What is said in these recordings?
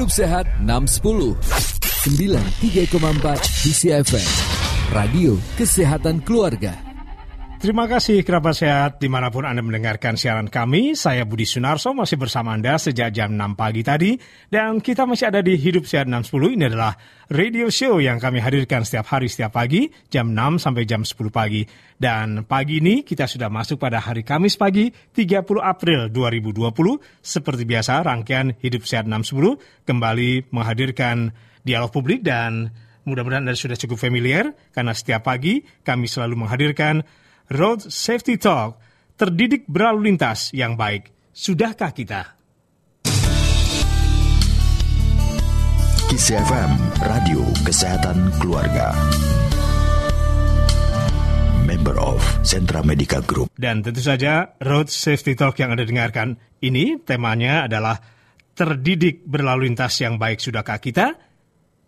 Hidup Sehat 610 93,4 DCFM Radio Kesehatan Keluarga Terima kasih kerabat sehat di mana pun Anda mendengarkan siaran kami. Saya Budi Sunarso masih bersama Anda sejak jam 6 pagi tadi. Dan kita masih ada di Hidup Sehat 610. Ini adalah radio show yang kami hadirkan setiap hari setiap pagi jam 6 sampai jam 10 pagi. Dan pagi ini kita sudah masuk pada hari Kamis pagi 30 April 2020. Seperti biasa rangkaian Hidup Sehat 610 kembali menghadirkan dialog publik dan mudah-mudahan Anda sudah cukup familiar karena setiap pagi kami selalu menghadirkan Road Safety Talk, terdidik berlalu lintas yang baik. Sudahkah kita? Kisi FM, Radio Kesehatan Keluarga. Member of Sentra Medical Group. Dan tentu saja Road Safety Talk yang Anda dengarkan ini temanya adalah terdidik berlalu lintas yang baik sudahkah kita?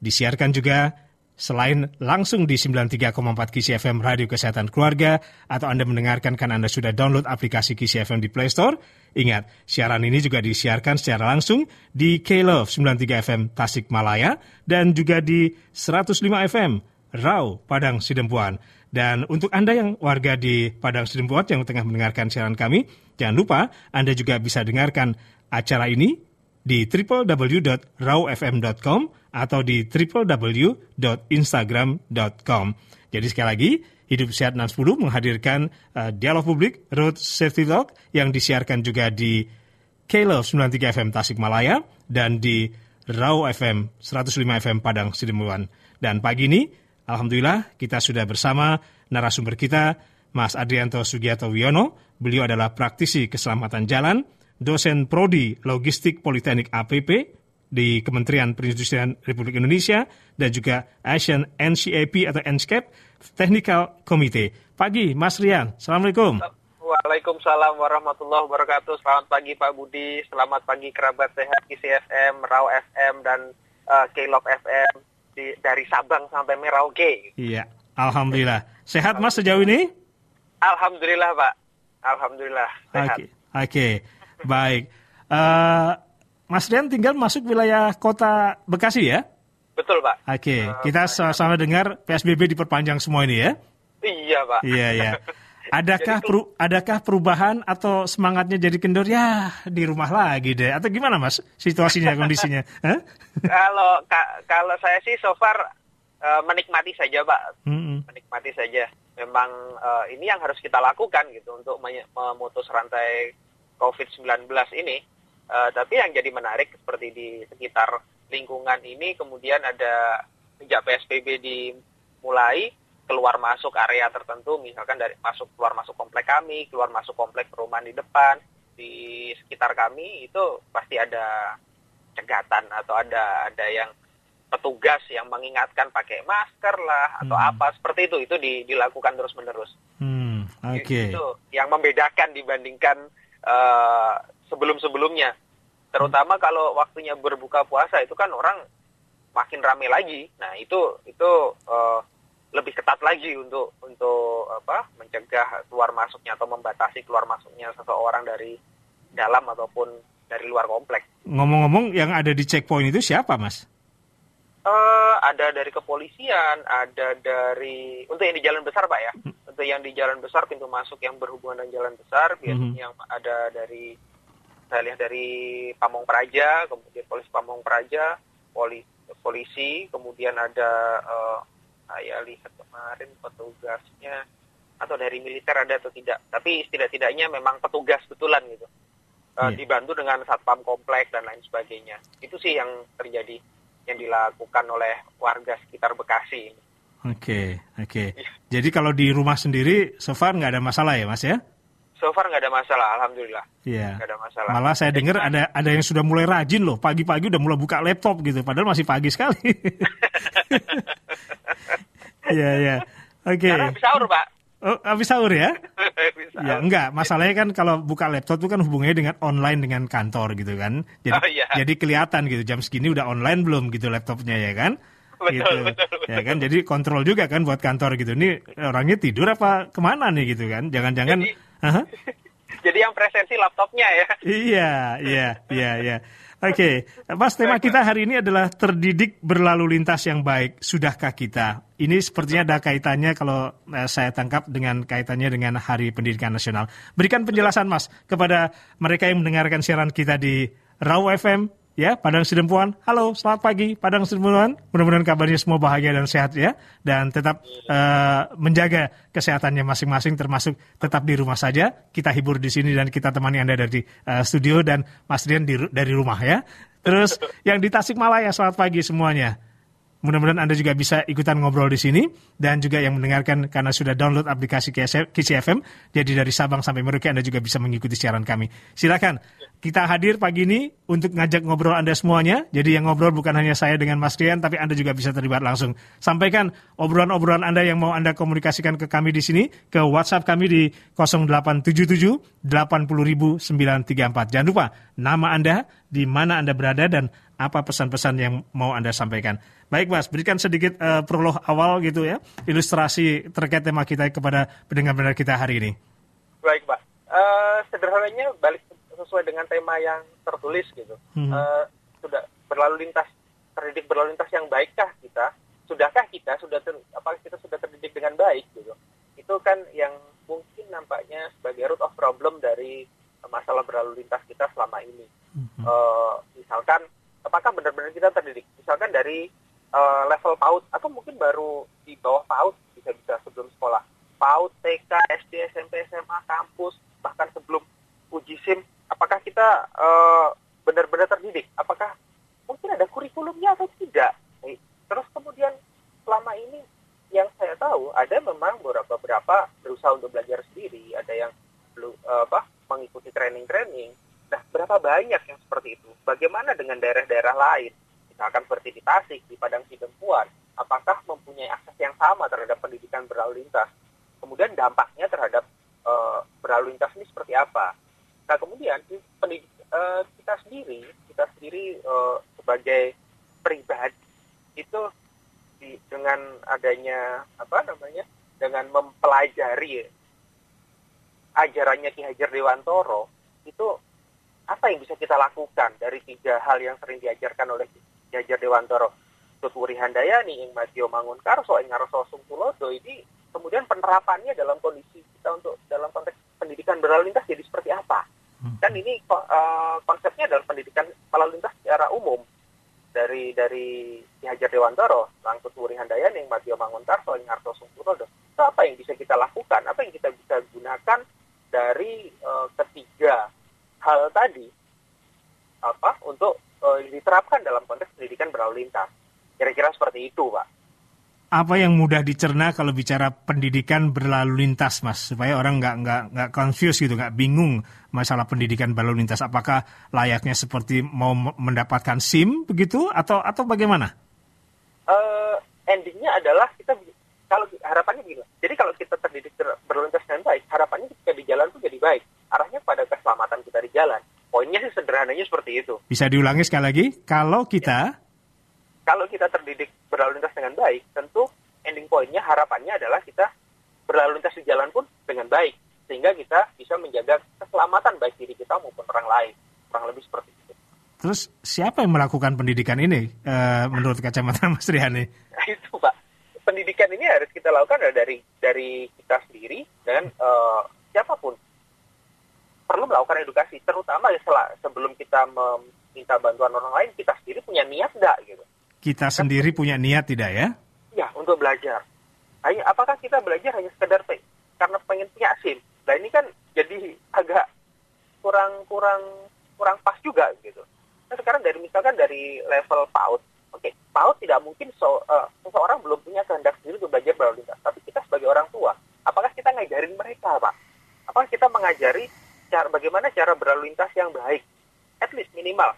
Disiarkan juga Selain langsung di 93,4 Kisi FM Radio Kesehatan Keluarga atau Anda mendengarkan kan Anda sudah download aplikasi Kisi FM di Play Store, ingat, siaran ini juga disiarkan secara langsung di K-Love 93 FM Tasikmalaya dan juga di 105 FM Rau Padang Sidempuan. Dan untuk Anda yang warga di Padang Sidempuan yang tengah mendengarkan siaran kami, jangan lupa Anda juga bisa dengarkan acara ini di www.rawfm.com atau di www.instagram.com. Jadi sekali lagi, Hidup Sehat 610 menghadirkan uh, dialog publik Road Safety Talk yang disiarkan juga di K-Love 93 FM Tasikmalaya dan di Raw FM 105 FM Padang Sidimuan. Dan pagi ini, Alhamdulillah kita sudah bersama narasumber kita, Mas Adrianto Sugiyato Wiono. Beliau adalah praktisi keselamatan jalan, dosen prodi Logistik Politeknik APP di Kementerian Perindustrian Republik Indonesia dan juga Asian NCAP atau NSCAP Technical Committee. Pagi, Mas Rian. Assalamualaikum. Waalaikumsalam warahmatullahi wabarakatuh. Selamat pagi Pak Budi, selamat pagi kerabat sehat KCFM, Rau FM, dan uh, K-Love FM di, dari Sabang sampai Merauke. Iya, Alhamdulillah. Sehat Mas sejauh ini? Alhamdulillah Pak, Alhamdulillah sehat. Oke, okay. okay. baik. Uh, Mas Rian tinggal masuk wilayah kota Bekasi ya? Betul Pak. Oke, okay. uh, kita sama-sama dengar PSBB diperpanjang semua ini ya? Iya Pak. Iya iya. Adakah peru, adakah perubahan atau semangatnya jadi kendor ya di rumah lagi deh atau gimana Mas situasinya kondisinya? kalau ka, kalau saya sih so far uh, menikmati saja Pak, mm -hmm. menikmati saja. Memang uh, ini yang harus kita lakukan gitu untuk memutus rantai COVID-19 ini Uh, tapi yang jadi menarik seperti di sekitar lingkungan ini kemudian ada sejak PSBB dimulai keluar masuk area tertentu misalkan dari masuk keluar masuk komplek kami, keluar masuk komplek perumahan di depan, di sekitar kami itu pasti ada cegatan atau ada ada yang petugas yang mengingatkan pakai masker lah atau hmm. apa seperti itu itu di, dilakukan terus menerus. Hmm, Oke. Okay. Itu yang membedakan dibandingkan uh, sebelum-sebelumnya. Terutama kalau waktunya berbuka puasa itu kan orang makin ramai lagi. Nah, itu itu uh, lebih ketat lagi untuk untuk apa? mencegah keluar masuknya atau membatasi keluar masuknya seseorang dari dalam ataupun dari luar komplek. Ngomong-ngomong yang ada di checkpoint itu siapa, Mas? Uh, ada dari kepolisian, ada dari untuk yang di jalan besar, Pak ya. Hmm. Untuk yang di jalan besar pintu masuk yang berhubungan dengan jalan besar, biasanya hmm. yang ada dari saya lihat dari Pamong Praja, kemudian polisi Pamong Praja, polisi, polisi kemudian ada uh, saya lihat kemarin petugasnya atau dari militer ada atau tidak, tapi setidak-tidaknya memang petugas betulan gitu, uh, yeah. dibantu dengan satpam komplek dan lain sebagainya. Itu sih yang terjadi yang dilakukan oleh warga sekitar Bekasi. Oke, okay, oke. Okay. Jadi kalau di rumah sendiri, so far nggak ada masalah ya, Mas ya? So far nggak ada masalah, alhamdulillah. Iya. Nggak ada masalah. Malah saya dengar ada ada yang sudah mulai rajin loh, pagi-pagi udah mulai buka laptop gitu, padahal masih pagi sekali. Iya iya. Oke. Habis sahur pak. Oh, habis sahur ya? ya enggak, masalahnya kan kalau buka laptop itu kan hubungannya dengan online dengan kantor gitu kan. Jadi oh, iya. jadi kelihatan gitu jam segini udah online belum gitu laptopnya ya kan? Betul, gitu. betul, betul. Ya kan, jadi kontrol juga kan buat kantor gitu. Ini orangnya tidur apa ke mana nih gitu kan? Jangan-jangan jadi, Jadi yang presensi laptopnya ya. Iya, iya, iya, iya. Oke, okay. Mas, tema kita hari ini adalah terdidik berlalu lintas yang baik. Sudahkah kita? Ini sepertinya ada kaitannya kalau eh, saya tangkap dengan kaitannya dengan Hari Pendidikan Nasional. Berikan penjelasan, Mas, kepada mereka yang mendengarkan siaran kita di Raw FM, ya Padang Sidempuan. Halo, selamat pagi Padang Sidempuan. Mudah-mudahan kabarnya semua bahagia dan sehat ya dan tetap uh, menjaga kesehatannya masing-masing termasuk tetap di rumah saja. Kita hibur di sini dan kita temani Anda dari uh, studio dan Mas Rian di, dari rumah ya. Terus yang di Tasikmalaya selamat pagi semuanya. Mudah-mudahan Anda juga bisa ikutan ngobrol di sini dan juga yang mendengarkan karena sudah download aplikasi Kisi FM. Jadi dari Sabang sampai Merauke Anda juga bisa mengikuti siaran kami. Silakan kita hadir pagi ini untuk ngajak ngobrol Anda semuanya. Jadi yang ngobrol bukan hanya saya dengan Mas Rian, tapi Anda juga bisa terlibat langsung. Sampaikan obrolan-obrolan Anda yang mau Anda komunikasikan ke kami di sini, ke WhatsApp kami di 0877 80934. Jangan lupa nama Anda, di mana Anda berada, dan apa pesan-pesan yang mau Anda sampaikan. Baik Mas, berikan sedikit uh, prolog awal gitu ya, ilustrasi terkait tema kita kepada pendengar-pendengar kita hari ini. Baik Pak, uh, sederhananya balik sesuai dengan tema yang tertulis gitu. Hmm. Uh, sudah berlalu lintas terdidik berlalu lintas yang baikkah kita? Sudahkah kita sudah ter, apa kita sudah terdidik dengan baik gitu? Itu kan yang mungkin nampaknya sebagai root of problem dari masalah berlalu lintas kita selama ini. Hmm. Uh, misalkan apakah benar-benar kita terdidik? Misalkan dari uh, level PAUD atau mungkin baru di bawah PAUD bisa-bisa sebelum sekolah. PAUD, TK, SD, SMP, SMA, kampus, bahkan sebelum uji SIM apakah kita uh, benar-benar terdidik? Apakah mungkin ada kurikulumnya atau tidak? Terus kemudian selama ini yang saya tahu ada memang beberapa beberapa berusaha untuk belajar sendiri, ada yang belum uh, apa mengikuti training-training. Nah, berapa banyak yang seperti itu? Bagaimana dengan daerah-daerah lain? Misalkan seperti di Tasik, di Padang Sidempuan, apakah mempunyai akses yang sama terhadap pendidikan berlalu lintas? Kemudian dampaknya terhadap uh, berlalu lintas ini seperti apa? Nah kemudian pendidik, uh, kita sendiri, kita sendiri uh, sebagai pribadi itu di, dengan adanya apa namanya, dengan mempelajari ajarannya Ki Hajar Dewantoro itu apa yang bisa kita lakukan dari tiga hal yang sering diajarkan oleh Ki Hajar Dewantoro Tutwuri Handayani, Ing Matio Mangunkarso, Ing Arso Sungkulodo ini kemudian penerapannya dalam kondisi kita untuk dalam konteks pendidikan berlalu lintas jadi seperti apa? Kan ini uh, konsepnya adalah pendidikan lalu lintas secara umum dari dari Ki Hajar Dewantoro, Langkut Wuri Handayani, Matio Mangunkarso, Arto Sungkurodo. Itu apa yang bisa kita lakukan? Apa yang kita bisa gunakan dari uh, ketiga hal tadi apa untuk uh, diterapkan dalam konteks pendidikan berlalu lintas? Kira-kira seperti itu, Pak apa yang mudah dicerna kalau bicara pendidikan berlalu lintas, Mas, supaya orang nggak nggak nggak confuse gitu, nggak bingung masalah pendidikan berlalu lintas. Apakah layaknya seperti mau mendapatkan SIM begitu atau atau bagaimana? Uh, endingnya adalah kita kalau harapannya begini. Jadi kalau kita terdidik berlalu lintas dengan baik, harapannya ketika di jalan itu jadi baik. Arahnya pada keselamatan kita di jalan. Poinnya sih sederhananya seperti itu. Bisa diulangi sekali lagi, kalau kita ya kalau kita terdidik berlalu lintas dengan baik, tentu ending pointnya harapannya adalah kita berlalu lintas di jalan pun dengan baik, sehingga kita bisa menjaga keselamatan baik diri kita maupun orang lain, kurang lebih seperti itu. Terus siapa yang melakukan pendidikan ini e, menurut kacamata Mas Rihani? itu Pak, pendidikan ini harus kita lakukan dari dari kita sendiri dan e, siapa pun perlu melakukan edukasi, terutama setelah, sebelum kita meminta bantuan orang lain, kita sendiri punya niat enggak gitu kita sendiri punya niat tidak ya? Ya, untuk belajar. Hanya, apakah kita belajar hanya sekedar pe karena pengen punya SIM? Nah ini kan jadi agak kurang kurang kurang pas juga gitu. Nah sekarang dari misalkan dari level PAUD, oke, okay, PAUD tidak mungkin so, uh, seseorang belum punya kehendak sendiri untuk belajar berlalu lintas. Tapi kita sebagai orang tua, apakah kita ngajarin mereka, Pak? Apakah kita mengajari cara bagaimana cara berlalu lintas yang baik? At least minimal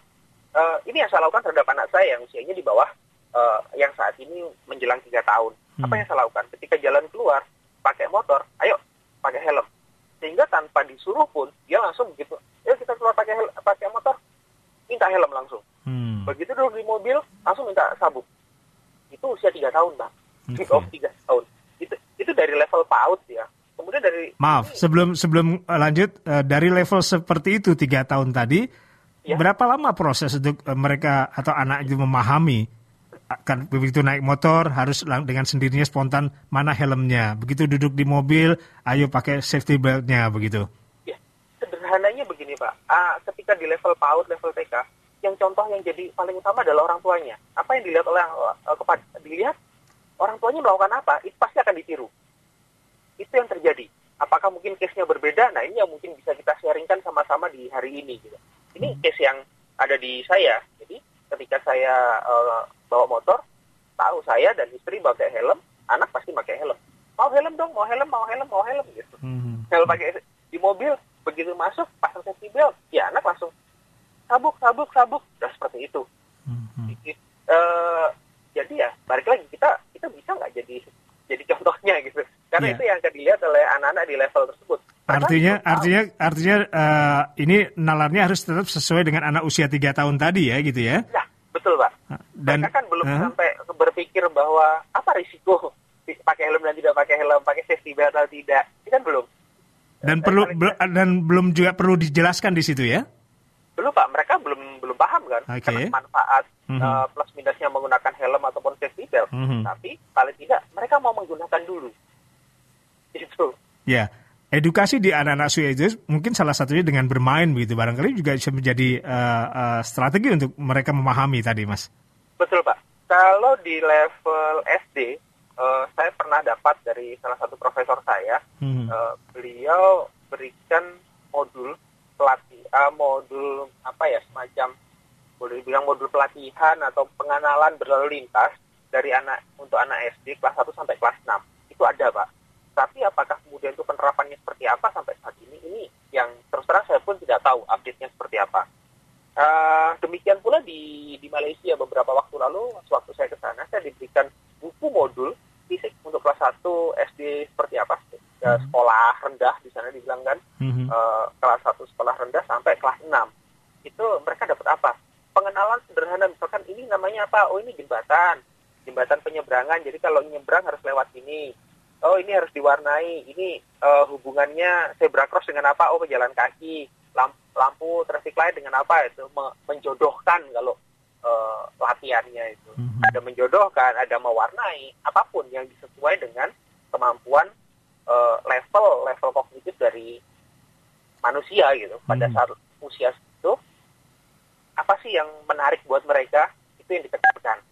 uh, ini yang saya lakukan terhadap anak saya yang usianya di bawah uh, yang saat ini menjelang tiga tahun. Hmm. Apa yang saya lakukan? Ketika jalan keluar pakai motor, ayo pakai helm. Sehingga tanpa disuruh pun dia langsung begitu. Ayo kita keluar pakai pakai motor, minta helm langsung. Hmm. Begitu duduk di mobil langsung minta sabuk. Itu usia tiga tahun, bang. Okay. off tiga tahun. Itu itu dari level PAUD ya. Kemudian dari maaf ini, sebelum sebelum eh, lanjut uh, dari level seperti itu tiga tahun tadi ya. berapa lama proses untuk uh, mereka atau anak itu memahami kan begitu naik motor harus dengan sendirinya spontan mana helmnya? Begitu duduk di mobil ayo pakai safety beltnya begitu. Ya sederhananya begini pak. Uh, ketika di level PAUD level TK yang contoh yang jadi paling utama adalah orang tuanya. Apa yang dilihat oleh uh, kepada dilihat orang tuanya melakukan apa? Itu pasti akan ditiru itu yang terjadi apakah mungkin case-nya berbeda nah ini yang mungkin bisa kita sharingkan sama-sama di hari ini gitu ini case yang ada di saya jadi ketika saya uh, bawa motor, tahu saya dan istri pakai helm, anak pasti pakai helm. Mau helm dong, mau helm, mau helm, mau helm gitu. Mm-hmm. Helm pakai di mobil, begitu masuk pasang safety belt, ya anak langsung sabuk, sabuk, sabuk, dan seperti itu. Mm-hmm. uh, jadi ya balik lagi kita kita bisa nggak jadi jadi contohnya gitu karena yeah. itu yang akan dilihat oleh anak-anak di level tersebut artinya artinya artinya uh, ini nalarnya harus tetap sesuai dengan anak usia tiga tahun tadi ya gitu ya, ya betul pak dan mereka kan belum uh, sampai berpikir bahwa apa risiko pakai helm dan tidak pakai helm, pakai safety belt atau tidak, ini kan belum. Dan perlu dan belum juga perlu dijelaskan di situ ya? Belum pak, mereka belum belum paham kan okay. karena manfaat mm -hmm. uh, plus minusnya menggunakan helm ataupun safety belt. Mm -hmm. Tapi paling tidak mereka mau menggunakan dulu. Itu. Ya. Edukasi di anak-anak usia itu mungkin salah satunya dengan bermain begitu barangkali juga bisa menjadi uh, uh, strategi untuk mereka memahami tadi mas. Betul Pak. Kalau di level SD, uh, eh, saya pernah dapat dari salah satu profesor saya, hmm. uh, beliau berikan modul pelatih, uh, modul apa ya semacam boleh bilang modul pelatihan atau pengenalan berlalu lintas dari anak untuk anak SD kelas 1 sampai kelas 6. Itu ada Pak. Tapi apakah kemudian itu penerapannya seperti apa sampai saat ini? Ini yang terus terang saya pun tidak tahu update-nya seperti apa. Uh, demikian pula di di Malaysia beberapa waktu lalu, sewaktu saya ke sana, saya diberikan buku modul fisik untuk kelas 1 SD seperti apa, uh, sekolah rendah di sana dibilang kan, mm-hmm. uh, kelas 1 sekolah rendah sampai kelas 6. Itu mereka dapat apa? Pengenalan sederhana, misalkan ini namanya apa? Oh ini jembatan, jembatan penyeberangan. Jadi kalau nyebrang harus lewat ini. Oh ini harus diwarnai. Ini uh, hubungannya zebra cross dengan apa? Oh pejalan kaki lampu, lampu traffic light dengan apa itu menjodohkan kalau uh, latihannya itu mm-hmm. ada menjodohkan ada mewarnai apa pun yang disesuai dengan kemampuan uh, level level kognitif dari manusia gitu pada mm-hmm. saat usia itu apa sih yang menarik buat mereka itu yang ditekankan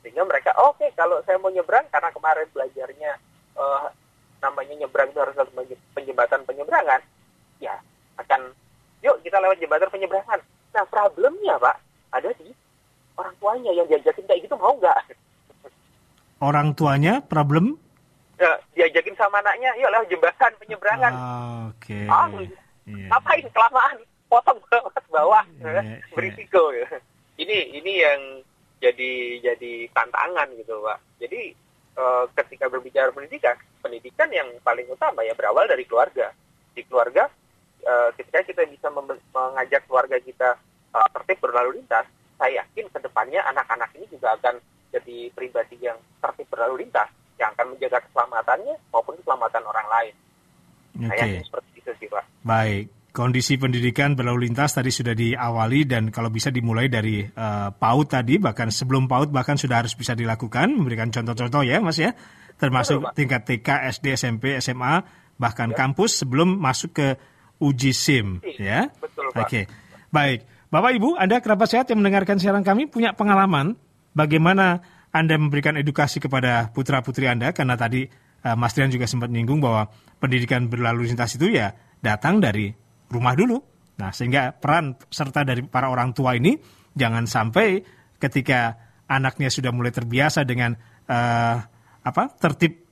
sehingga mereka oke okay, kalau saya mau nyebrang karena kemarin belajarnya uh, namanya nyebrang itu harus penjembatan penyeberangan ya akan yuk kita lewat jembatan penyeberangan. Nah problemnya pak ada di orang tuanya yang diajakin kayak gitu mau nggak? Orang tuanya problem? Ya, diajakin sama anaknya, yuk lewat jembatan penyeberangan. Ah, Oke. Okay. Ah, yeah. Ngapain kelamaan? Potong banget bawah, yeah, yeah. berisiko. Ya. Ini ini yang jadi jadi tantangan gitu pak. Jadi uh, ketika berbicara pendidikan, pendidikan yang paling utama ya berawal dari keluarga. Di keluarga uh, ketika kita bisa mengajak keluarga kita uh, tertib berlalu lintas, saya yakin ke depannya anak-anak ini juga akan jadi pribadi yang tertib berlalu lintas, yang akan menjaga keselamatannya maupun keselamatan orang lain. Okay. seperti itu sih, Pak. Baik. Kondisi pendidikan berlalu lintas tadi sudah diawali dan kalau bisa dimulai dari uh, PAUD tadi bahkan sebelum PAUD bahkan sudah harus bisa dilakukan memberikan contoh-contoh ya Mas ya termasuk Betul, tingkat TK, SD, SMP, SMA bahkan ya. kampus sebelum masuk ke uji SIM, ya. Betul, Pak. Oke. Baik. Bapak Ibu, Anda kerabat sehat yang mendengarkan siaran kami punya pengalaman bagaimana Anda memberikan edukasi kepada putra-putri Anda karena tadi uh, Mas Dian juga sempat menyinggung bahwa pendidikan berlalu lintas itu ya datang dari rumah dulu. Nah, sehingga peran serta dari para orang tua ini jangan sampai ketika anaknya sudah mulai terbiasa dengan uh, apa tertib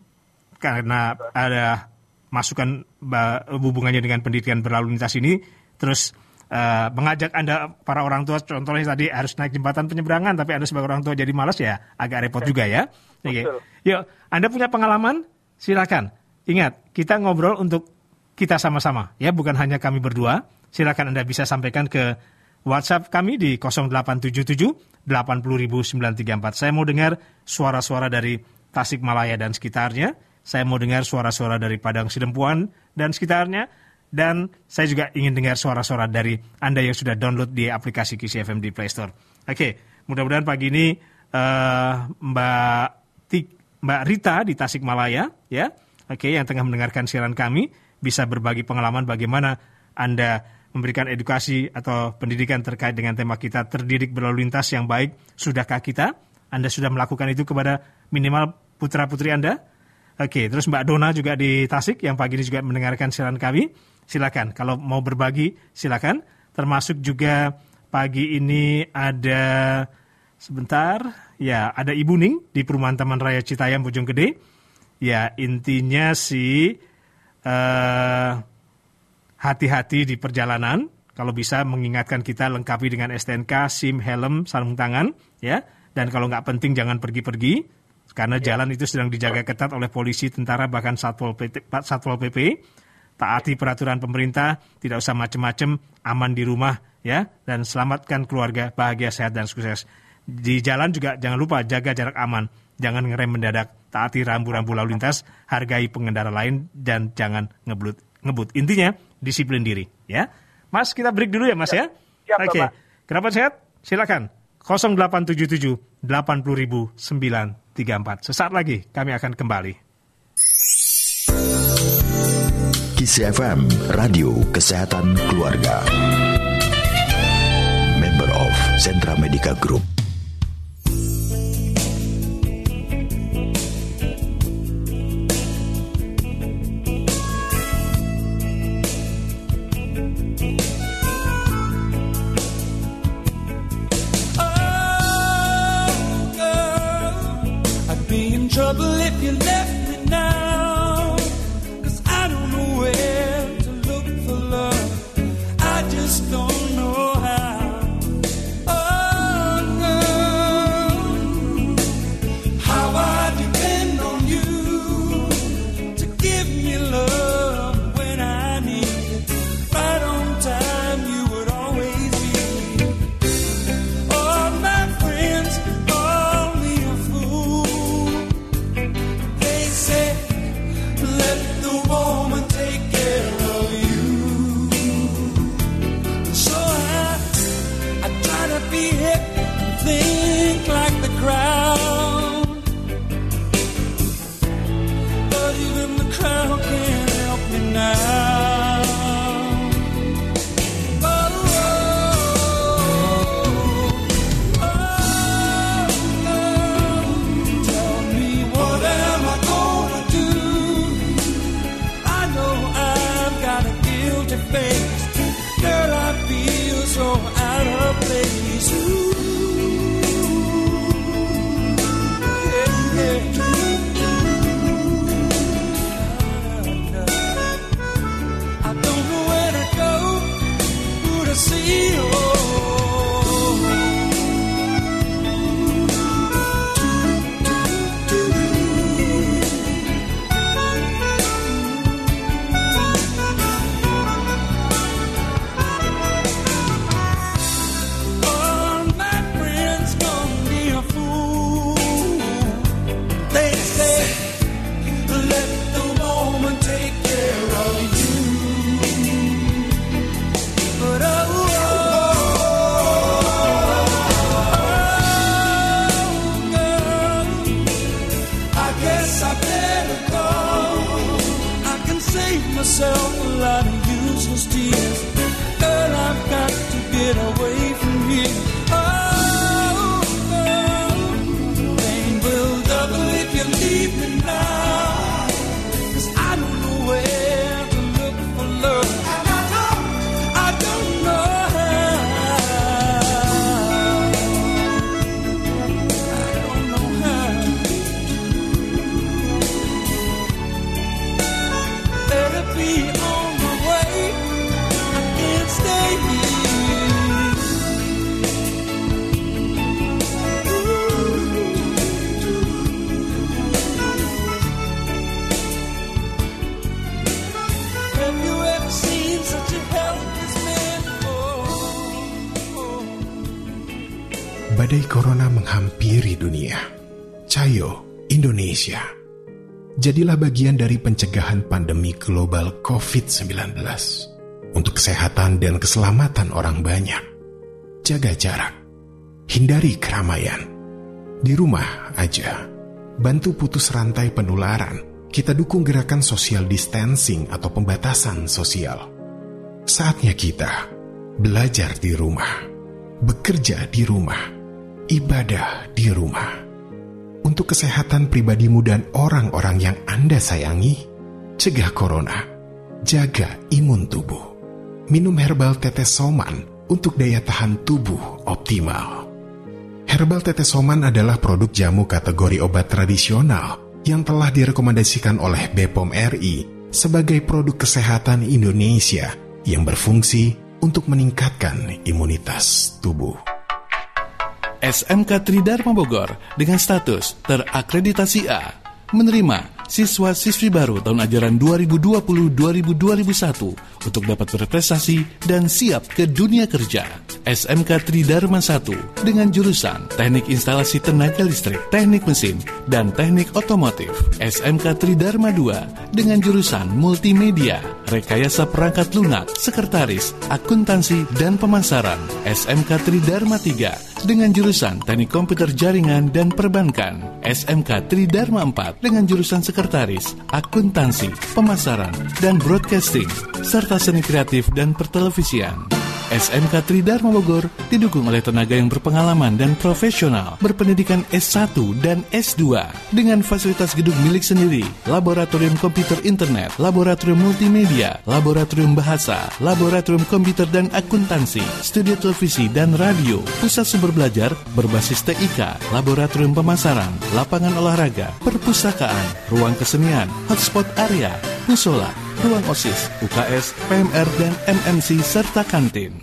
karena ada masukan hubungannya dengan pendidikan berlalu lintas ini terus uh, mengajak Anda para orang tua contohnya tadi harus naik jembatan penyeberangan tapi Anda sebagai orang tua jadi malas ya agak repot juga ya. Oke. Okay. Yuk, Anda punya pengalaman? Silakan. Ingat, kita ngobrol untuk kita sama-sama ya, bukan hanya kami berdua. Silakan Anda bisa sampaikan ke WhatsApp kami di 0877 80934. Saya mau dengar suara-suara dari Tasikmalaya dan sekitarnya Saya mau dengar suara-suara dari Padang Sidempuan dan sekitarnya. Dan saya juga ingin dengar suara-suara dari Anda yang sudah download di aplikasi KCFM di Play Store. Oke, mudah-mudahan pagi ini uh, Mbak Tik, Mbak Rita di Tasikmalaya, ya, oke, yang tengah mendengarkan siaran kami bisa berbagi pengalaman bagaimana Anda memberikan edukasi atau pendidikan terkait dengan tema kita terdidik berlalu lintas yang baik. Sudahkah kita? Anda sudah melakukan itu kepada minimal putra-putri Anda? Oke, terus Mbak Dona juga di Tasik yang pagi ini juga mendengarkan siaran kami. Silakan, kalau mau berbagi silakan. Termasuk juga pagi ini ada sebentar, ya ada Ibu Ning di Perumahan Taman Raya Citayam Bojonggede. Ya intinya sih uh, hati-hati di perjalanan. Kalau bisa mengingatkan kita lengkapi dengan STNK, SIM, helm, sarung tangan, ya. Dan kalau nggak penting jangan pergi-pergi karena ya. jalan itu sedang dijaga ketat oleh polisi, tentara, bahkan satpol PP. Satpol PP taati peraturan pemerintah, tidak usah macem-macem, aman di rumah ya, dan selamatkan keluarga bahagia, sehat dan sukses. Di jalan juga jangan lupa jaga jarak aman, jangan ngerem mendadak, taati rambu-rambu lalu lintas, hargai pengendara lain dan jangan ngebut. Ngebut. Intinya disiplin diri ya. Mas, kita break dulu ya, Mas ya. Oke. Okay. Kenapa sehat? Silakan. 0877 80 934. Sesaat lagi kami akan kembali. Kisi FM, Radio Kesehatan Keluarga. Member of Sentra Medica Group. trouble jadilah bagian dari pencegahan pandemi global COVID-19 untuk kesehatan dan keselamatan orang banyak. Jaga jarak, hindari keramaian, di rumah aja. Bantu putus rantai penularan. Kita dukung gerakan social distancing atau pembatasan sosial. Saatnya kita belajar di rumah, bekerja di rumah, ibadah di rumah untuk kesehatan pribadimu dan orang-orang yang Anda sayangi, cegah corona, jaga imun tubuh. Minum herbal tetes soman untuk daya tahan tubuh optimal. Herbal tetes soman adalah produk jamu kategori obat tradisional yang telah direkomendasikan oleh BPOM RI sebagai produk kesehatan Indonesia yang berfungsi untuk meningkatkan imunitas tubuh. SMK Tridharma Bogor dengan status terakreditasi A. Menerima siswa-siswi baru tahun ajaran 2020-2021 untuk dapat berprestasi dan siap ke dunia kerja. SMK Tridharma 1 dengan jurusan Teknik Instalasi Tenaga Listrik, Teknik Mesin, dan Teknik Otomotif. SMK Tridharma 2 dengan jurusan Multimedia, Rekayasa Perangkat Lunak, Sekretaris, Akuntansi, dan Pemasaran. SMK Tridharma 3 dengan jurusan Teknik Komputer Jaringan dan Perbankan. SMK Tridharma 4 dengan jurusan Sekretaris, Akuntansi, Pemasaran, dan Broadcasting, serta Seni Kreatif dan Pertelevisian. SMK Tridharma Bogor didukung oleh tenaga yang berpengalaman dan profesional berpendidikan S1 dan S2 dengan fasilitas gedung milik sendiri, laboratorium komputer internet, laboratorium multimedia, laboratorium bahasa, laboratorium komputer dan akuntansi, studio televisi dan radio, pusat sumber belajar berbasis TIK, laboratorium pemasaran, lapangan olahraga, perpustakaan, ruang kesenian, hotspot area, musola, ruang OSIS, UKS, PMR, dan MMC, serta kantin.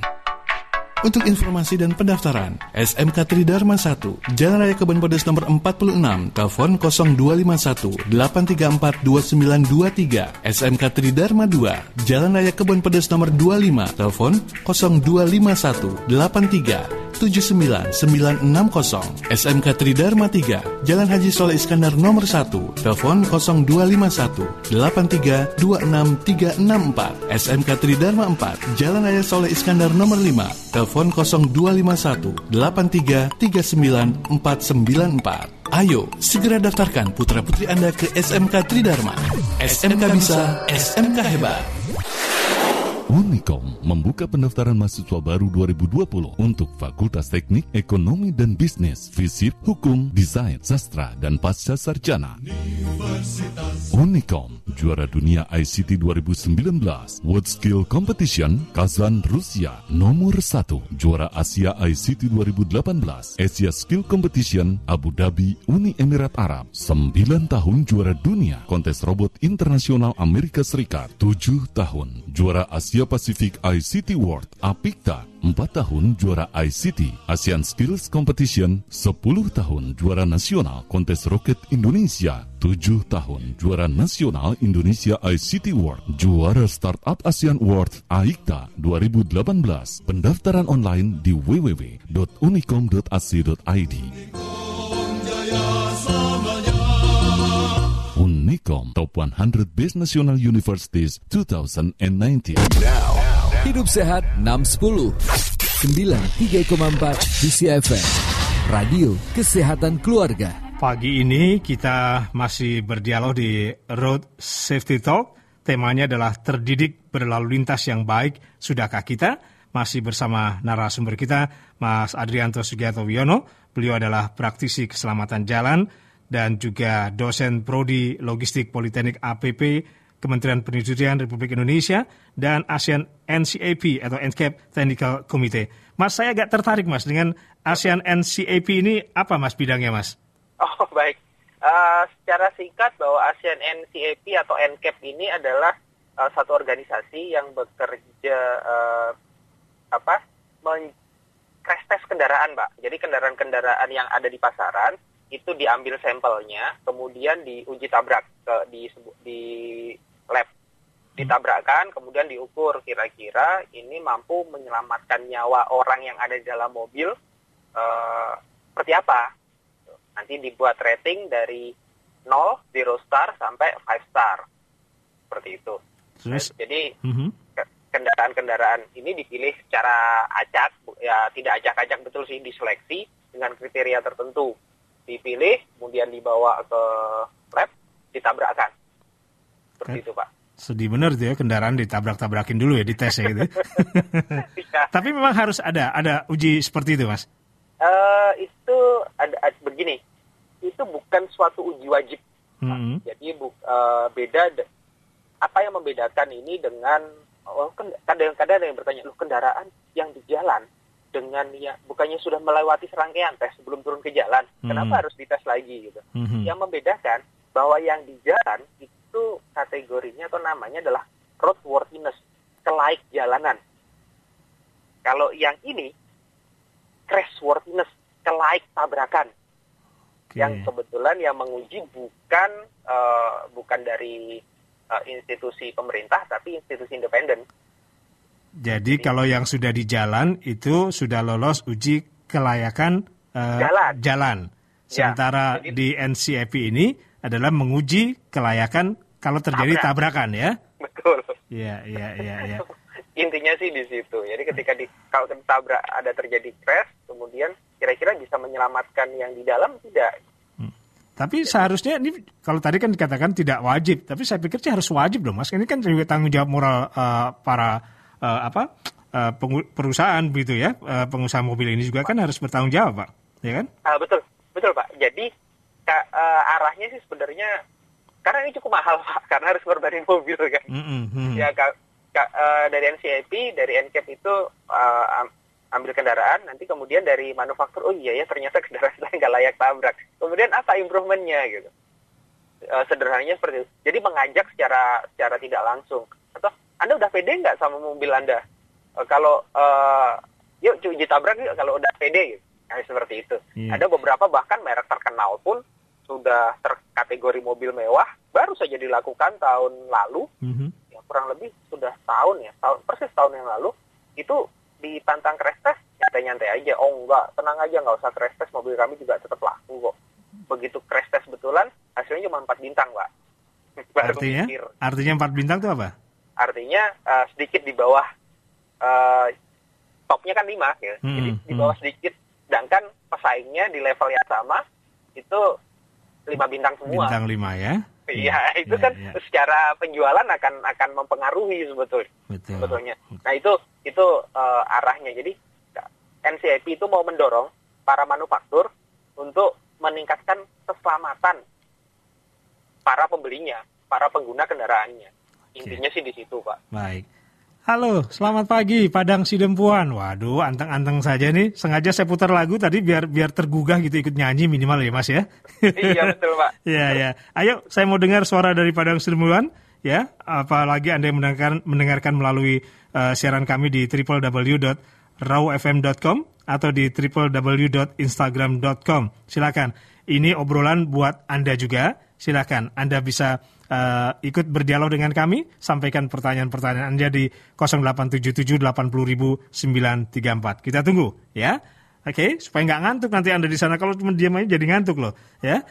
Untuk informasi dan pendaftaran, SMK Tridharma 1, Jalan Raya Kebun Pedes nomor 46, telepon 0251 834 2923. SMK Tridharma 2, Jalan Raya Kebun Pedes nomor 25, telepon 0251 83 79960 SMK Tridharma 3 Jalan Haji Soleh Iskandar nomor 1 Telepon 0251 8326 SMK Tridharma 4 Jalan Raya Soleh Iskandar nomor 5 Telepon 0251 83 Ayo, segera daftarkan putra-putri Anda ke SMK Tridharma. SMK bisa, SMK hebat. Unicom membuka pendaftaran mahasiswa baru 2020 untuk Fakultas Teknik, Ekonomi dan Bisnis, Fisip, Hukum, Desain, Sastra, dan Pasca Sarjana. Unicom, juara dunia ICT 2019, World Skill Competition, Kazan, Rusia, nomor 1, juara Asia ICT 2018, Asia Skill Competition, Abu Dhabi, Uni Emirat Arab, 9 tahun juara dunia, kontes robot internasional Amerika Serikat, 7 tahun, juara Asia Asia Pacific ICT World APIKTA. 4 tahun juara ICT ASEAN Skills Competition. 10 tahun juara nasional kontes roket Indonesia. 7 tahun juara nasional Indonesia ICT World. Juara Startup ASEAN World AIKTA. 2018 pendaftaran online di www.unicom.ac.id Unicom Top 100 Best National Universities 2019. Hidup Sehat 610 93,4 DCFM Radio Kesehatan Keluarga. Pagi ini kita masih berdialog di Road Safety Talk. Temanya adalah terdidik berlalu lintas yang baik. Sudahkah kita? Masih bersama narasumber kita, Mas Adrianto Sugiyato Wiono. Beliau adalah praktisi keselamatan jalan dan juga dosen prodi logistik Politeknik APP Kementerian Perindustrian Republik Indonesia dan ASEAN NCAP atau NCAP Technical Committee. Mas, saya agak tertarik mas dengan ASEAN NCAP ini apa mas bidangnya mas? Oh baik, uh, secara singkat bahwa ASEAN NCAP atau NCAP ini adalah uh, satu organisasi yang bekerja uh, apa men crash test kendaraan, Pak. Jadi kendaraan-kendaraan yang ada di pasaran itu diambil sampelnya, kemudian diuji tabrak ke di di lab, ditabrakkan, kemudian diukur kira-kira ini mampu menyelamatkan nyawa orang yang ada di dalam mobil uh, seperti apa. Nanti dibuat rating dari 0 0, 0 star sampai 5 star. Seperti itu. Terus, Jadi mm -hmm. kendaraan-kendaraan ini dipilih secara acak, ya tidak acak-acak betul sih diseleksi dengan kriteria tertentu. Dipilih, kemudian dibawa ke lab, ditabrakkan. Seperti Oke. itu, Pak. sedih bener tuh ya kendaraan ditabrak-tabrakin dulu ya di tes ya gitu. Iya. Tapi memang harus ada ada uji seperti itu, Mas. Eh, itu ada, ada- begini, itu bukan suatu uji wajib. Mhm. Jadi bu, eh, beda apa yang membedakan ini dengan oh, kan- kadang-kadang ada yang bertanya, lu kendaraan yang di jalan dengan ya bukannya sudah melewati serangkaian tes sebelum turun ke jalan, Hmm. kenapa harus dites lagi gitu? Mhm. Yang membedakan bahwa yang di jalan itu kategorinya atau namanya adalah roadworthiness, kelaik jalanan. Kalau yang ini crashworthiness, kelaik tabrakan. Oke. Yang kebetulan yang menguji bukan eh, bukan dari eh, institusi pemerintah tapi institusi independen. Jadi kalau yang sudah di jalan itu sudah lolos uji kelayakan eh, Jalan. jalan. Ya, Sementara jadi- di NCAP ini adalah menguji kelayakan kalau terjadi Tabrak. tabrakan ya. Betul. Iya, iya, iya, iya. Intinya sih di situ. Jadi ketika di kalau tabrak ada terjadi crash, kemudian kira-kira bisa menyelamatkan yang di dalam tidak? Tapi seharusnya ini kalau tadi kan dikatakan tidak wajib, tapi saya pikir sih harus wajib dong, Mas. Ini kan juga tanggung jawab moral eh, para eh, apa eh, pengu- perusahaan begitu ya, Eh, pengusaha mobil ini juga kan harus bertanggung jawab, Pak. Ya kan? Ah, betul, betul Pak. Jadi ka- eh, arahnya sih sebenarnya karena ini cukup mahal Pak, karena harus ngorbanin mobil kan. Mm. Ya ka- ka- eh, dari NCAP, dari NCAP itu eh, am- ambil kendaraan, nanti kemudian dari manufaktur, oh iya ya ternyata kendaraan saya nggak layak tabrak. Kemudian apa improvementnya gitu? Eh, sederhananya seperti itu. Jadi mengajak secara secara tidak langsung. Atau Anda udah pede nggak sama mobil Anda? Eh, kalau eh, yuk cu- uji tabrak yuk kalau udah pede gitu. Nah, seperti itu. Iya. Ada beberapa bahkan merek terkenal pun sudah terkategori mobil mewah baru saja dilakukan tahun lalu Mhm. ya kurang lebih sudah tahun ya tahun persis tahun yang lalu itu ditantang crash test nyantai-nyantai aja oh enggak tenang aja nggak usah crash test mobil kami juga tetap laku kok begitu crash test betulan hasilnya cuma empat bintang pak baru Artinya, mikir artinya empat bintang itu apa? Artinya eh, sedikit di bawah eh, topnya kan lima ya Hmm, jadi di hmm. bawah sedikit sedangkan pesaingnya di level yang sama itu lima bintang semua Bintang lima ya. Iya, itu Ya, kan ya. secara penjualan akan akan mempengaruhi sebetulnya. Betul. Sebetulnya. Nah, itu itu eh, arahnya. Jadi NCIP itu mau mendorong para manufaktur untuk meningkatkan keselamatan para pembelinya, para pengguna kendaraannya. Intinya sih di situ, Pak. Baik. Halo, selamat pagi Padang Sidempuan. Waduh, anteng-anteng saja nih. Sengaja saya putar lagu tadi biar biar tergugah gitu ikut nyanyi minimal ya Mas ya. iya, betul, Pak. Iya, ya. Ayo, saya mau dengar suara dari Padang Sidempuan ya. Apalagi Anda yang mendengarkan mendengarkan melalui eh, siaran kami di www.rawfm.com atau di www.instagram.com. Silakan. Ini obrolan buat Anda juga. Silakan. Anda bisa eh, ikut berdialog dengan kami, sampaikan pertanyaan-pertanyaan Anda di 0877-80.934. Kita tunggu, ya. Oke, supaya nggak ngantuk nanti Anda di sana. Kalau cuma diam aja jadi ngantuk loh, ya.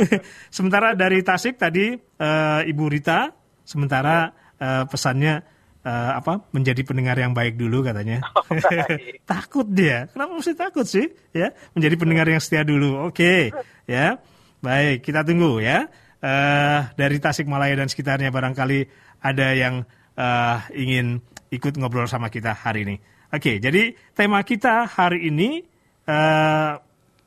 sementara dari Tasik tadi eh, Ibu Rita, sementara eh, pesannya eh, apa? Menjadi pendengar yang baik dulu katanya. baik. takut dia. Kenapa mesti takut sih? Ya, menjadi pendengar yang setia dulu. Oke, ya. Baik, kita tunggu ya. Eh dari Tasikmalaya dan sekitarnya barangkali ada yang eh, ingin ikut ngobrol sama kita hari ini. Oke, jadi tema kita hari ini eh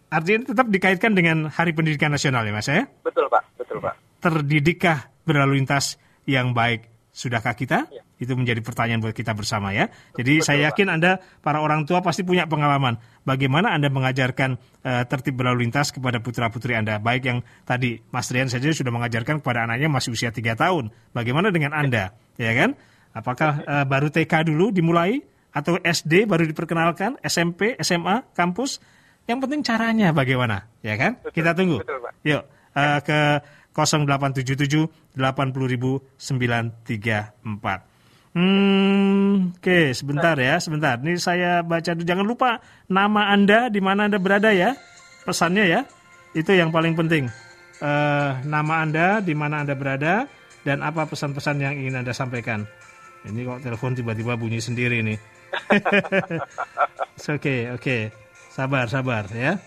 artinya tetap dikaitkan dengan Hari Pendidikan Nasional ya Mas ya? Betul, Pak. Betul, Pak. Terdidikkah berlalu lintas yang baik? Sudahkah kita? Ya. Itu menjadi pertanyaan buat kita bersama ya. Jadi saya yakin Anda para orang tua pasti punya pengalaman bagaimana Anda mengajarkan eh, tertib berlalu lintas kepada putra-putri Anda. Baik yang tadi Mas Rian saja sudah mengajarkan kepada anaknya masih usia 3 tahun. Bagaimana dengan Anda? Ya kan? Apakah eh, baru TK dulu dimulai atau SD baru diperkenalkan, SMP, SMA, kampus? Yang penting caranya bagaimana, ya kan? kita tunggu. betul, Pak. Yuk eh, ke 0877 80934. Hmm, oke, sebentar ya, sebentar. Ini saya baca dulu. Jangan lupa nama Anda, di mana Anda berada ya. Pesannya ya. Itu yang paling penting. uh, nama Anda, di mana Anda berada, dan apa pesan-pesan yang ingin Anda sampaikan. Ini kok telepon tiba-tiba bunyi sendiri nih. Oke, oke. Okay, okay. Sabar, sabar ya.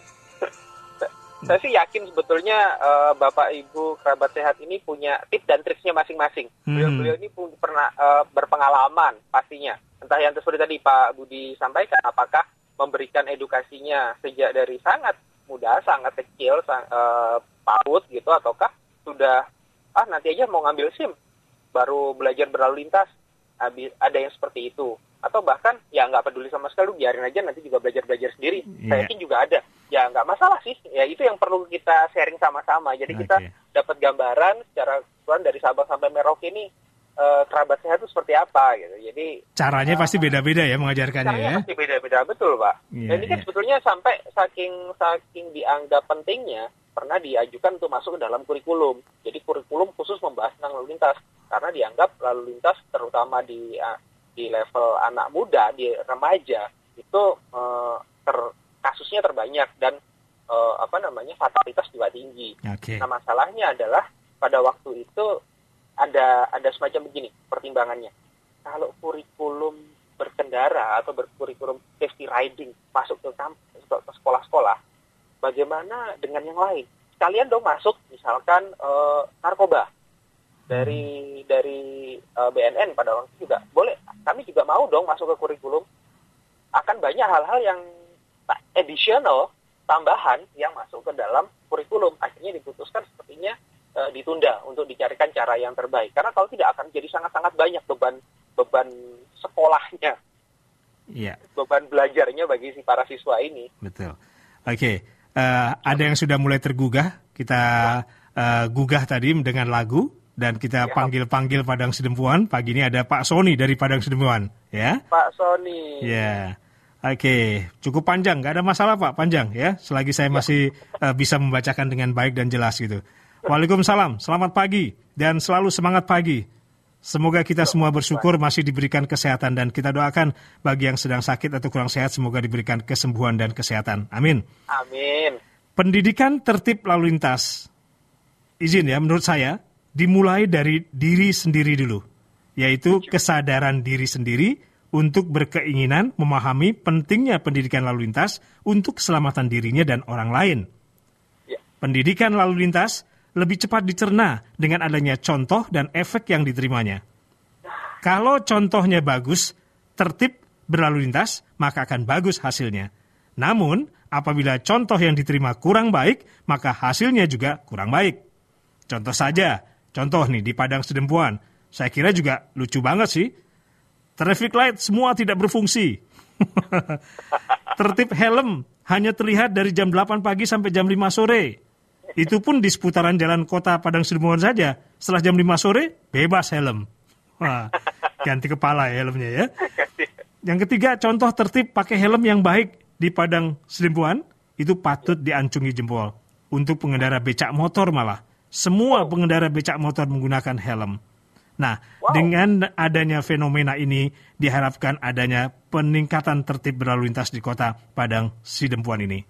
Saya sih yakin sebetulnya uh, Bapak Ibu kerabat sehat ini punya tips dan triksnya masing-masing. Hmm. Beliau-beliau ini pun pernah uh, berpengalaman pastinya. Entah yang seperti tadi Pak Budi sampaikan, apakah memberikan edukasinya sejak dari sangat muda, sangat kecil, sang, uh, PAUD gitu, ataukah sudah ah nanti aja mau ngambil SIM, baru belajar berlalu lintas, ada yang seperti itu atau bahkan ya nggak peduli sama sekali biarin aja nanti juga belajar belajar sendiri. Yeah. saya yakin juga ada. Ya nggak masalah sih. Ya itu yang perlu kita sharing sama-sama. Jadi okay. kita dapat gambaran secara keseluruhan dari Sabang sampai Merauke ini uh, kerabat sehat itu seperti apa gitu. Jadi caranya uh, pasti beda-beda ya mengajarkannya ya. pasti beda-beda. Betul pak. Yeah, dan ini kan yeah. sebetulnya sampai saking saking dianggap pentingnya pernah diajukan untuk masuk ke dalam kurikulum. Jadi kurikulum khusus membahas tentang lalu lintas. Karena dianggap lalu lintas terutama di uh, di level anak muda, di remaja itu uh, ter, kasusnya terbanyak dan uh, apa namanya fatalitas juga tinggi. Okay. Nah masalahnya adalah pada waktu itu ada ada semacam begini pertimbangannya. Kalau kurikulum berkendara atau berkurikulum safety riding masuk ke kampus ke sekolah-sekolah, bagaimana dengan yang lain? Kalian dong masuk misalkan uh, narkoba dari dari uh, BNN pada waktu juga. Boleh kami juga mau dong masuk ke kurikulum. Akan banyak hal-hal yang additional tambahan yang masuk ke dalam kurikulum. Akhirnya diputuskan sepertinya uh, ditunda untuk dicarikan cara yang terbaik. Karena kalau tidak akan jadi sangat-sangat banyak beban beban sekolahnya. Yeah. beban belajarnya bagi si para siswa ini. Betul. Oke okay. uh, eh, ada yang sudah mulai tergugah? Kita uh, gugah tadi dengan lagu dan kita panggil-panggil Padang Sidempuan. Pagi ini ada Pak Sony dari Padang Sidempuan, ya. Pak Sony. Ya. Oke, cukup panjang, nggak ada masalah Pak, panjang ya. Selagi saya ya. masih uh, bisa membacakan dengan baik dan jelas gitu. Waalaikumsalam, selamat pagi dan selalu semangat pagi. Semoga kita semua bersyukur masih diberikan kesehatan dan kita doakan bagi yang sedang sakit atau kurang sehat semoga diberikan kesembuhan dan kesehatan. Amin. Amin. Pendidikan tertib lalu lintas. Izin ya, menurut saya dimulai dari diri sendiri dulu, yaitu kesadaran diri sendiri untuk berkeinginan memahami pentingnya pendidikan lalu lintas untuk keselamatan dirinya dan orang lain. Ya. Pendidikan lalu lintas lebih cepat dicerna dengan adanya contoh dan efek yang diterimanya. Kalau contohnya bagus, tertib berlalu lintas, maka akan bagus hasilnya. Namun, apabila contoh yang diterima kurang baik, maka hasilnya juga kurang baik. Contoh saja, Contoh nih di Padang Sedempuan, saya kira juga lucu banget sih. Traffic light semua tidak berfungsi. Tertib helm hanya terlihat dari jam 8 pagi sampai jam 5 sore. Itu pun di seputaran jalan kota Padang Sedempuan saja. Setelah jam 5 sore, bebas helm. Wah, ganti kepala ya helmnya ya. Yang ketiga, contoh tertib pakai helm yang baik di Padang Sedempuan itu patut diancungi jempol. Untuk pengendara becak motor malah semua pengendara becak motor menggunakan helm. Nah, wow. dengan adanya fenomena ini diharapkan adanya peningkatan tertib berlalu lintas di kota Padang Sidempuan ini.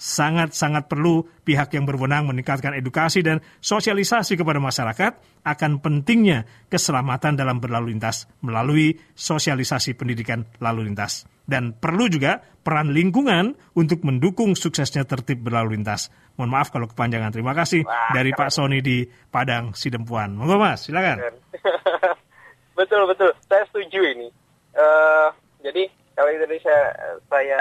Sangat-sangat perlu pihak yang berwenang meningkatkan edukasi dan sosialisasi kepada masyarakat akan pentingnya keselamatan dalam berlalu lintas melalui sosialisasi pendidikan lalu lintas dan perlu juga peran lingkungan untuk mendukung suksesnya tertib berlalu lintas. Mohon maaf kalau kepanjangan. Terima kasih Wah, dari Pak Sony di Padang Sidempuan. Monggo Mas, silakan. betul betul, saya setuju ini. Uh, jadi kalau tadi saya saya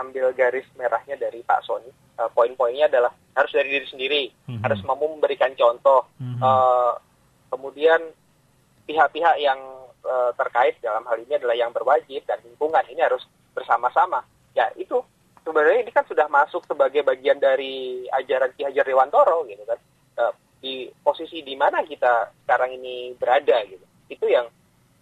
ambil garis merahnya dari Pak Sony, uh, poin-poinnya adalah harus dari diri sendiri, mm-hmm. harus mampu memberikan contoh. Mm-hmm. Uh, kemudian pihak-pihak yang uh, terkait dalam hal ini adalah yang berwajib dan lingkungan ini harus bersama-sama. Ya itu sebenarnya ini kan sudah masuk sebagai bagian dari ajaran Ki Hajar Dewantoro gitu kan. Uh, di posisi di mana kita sekarang ini berada gitu. Itu yang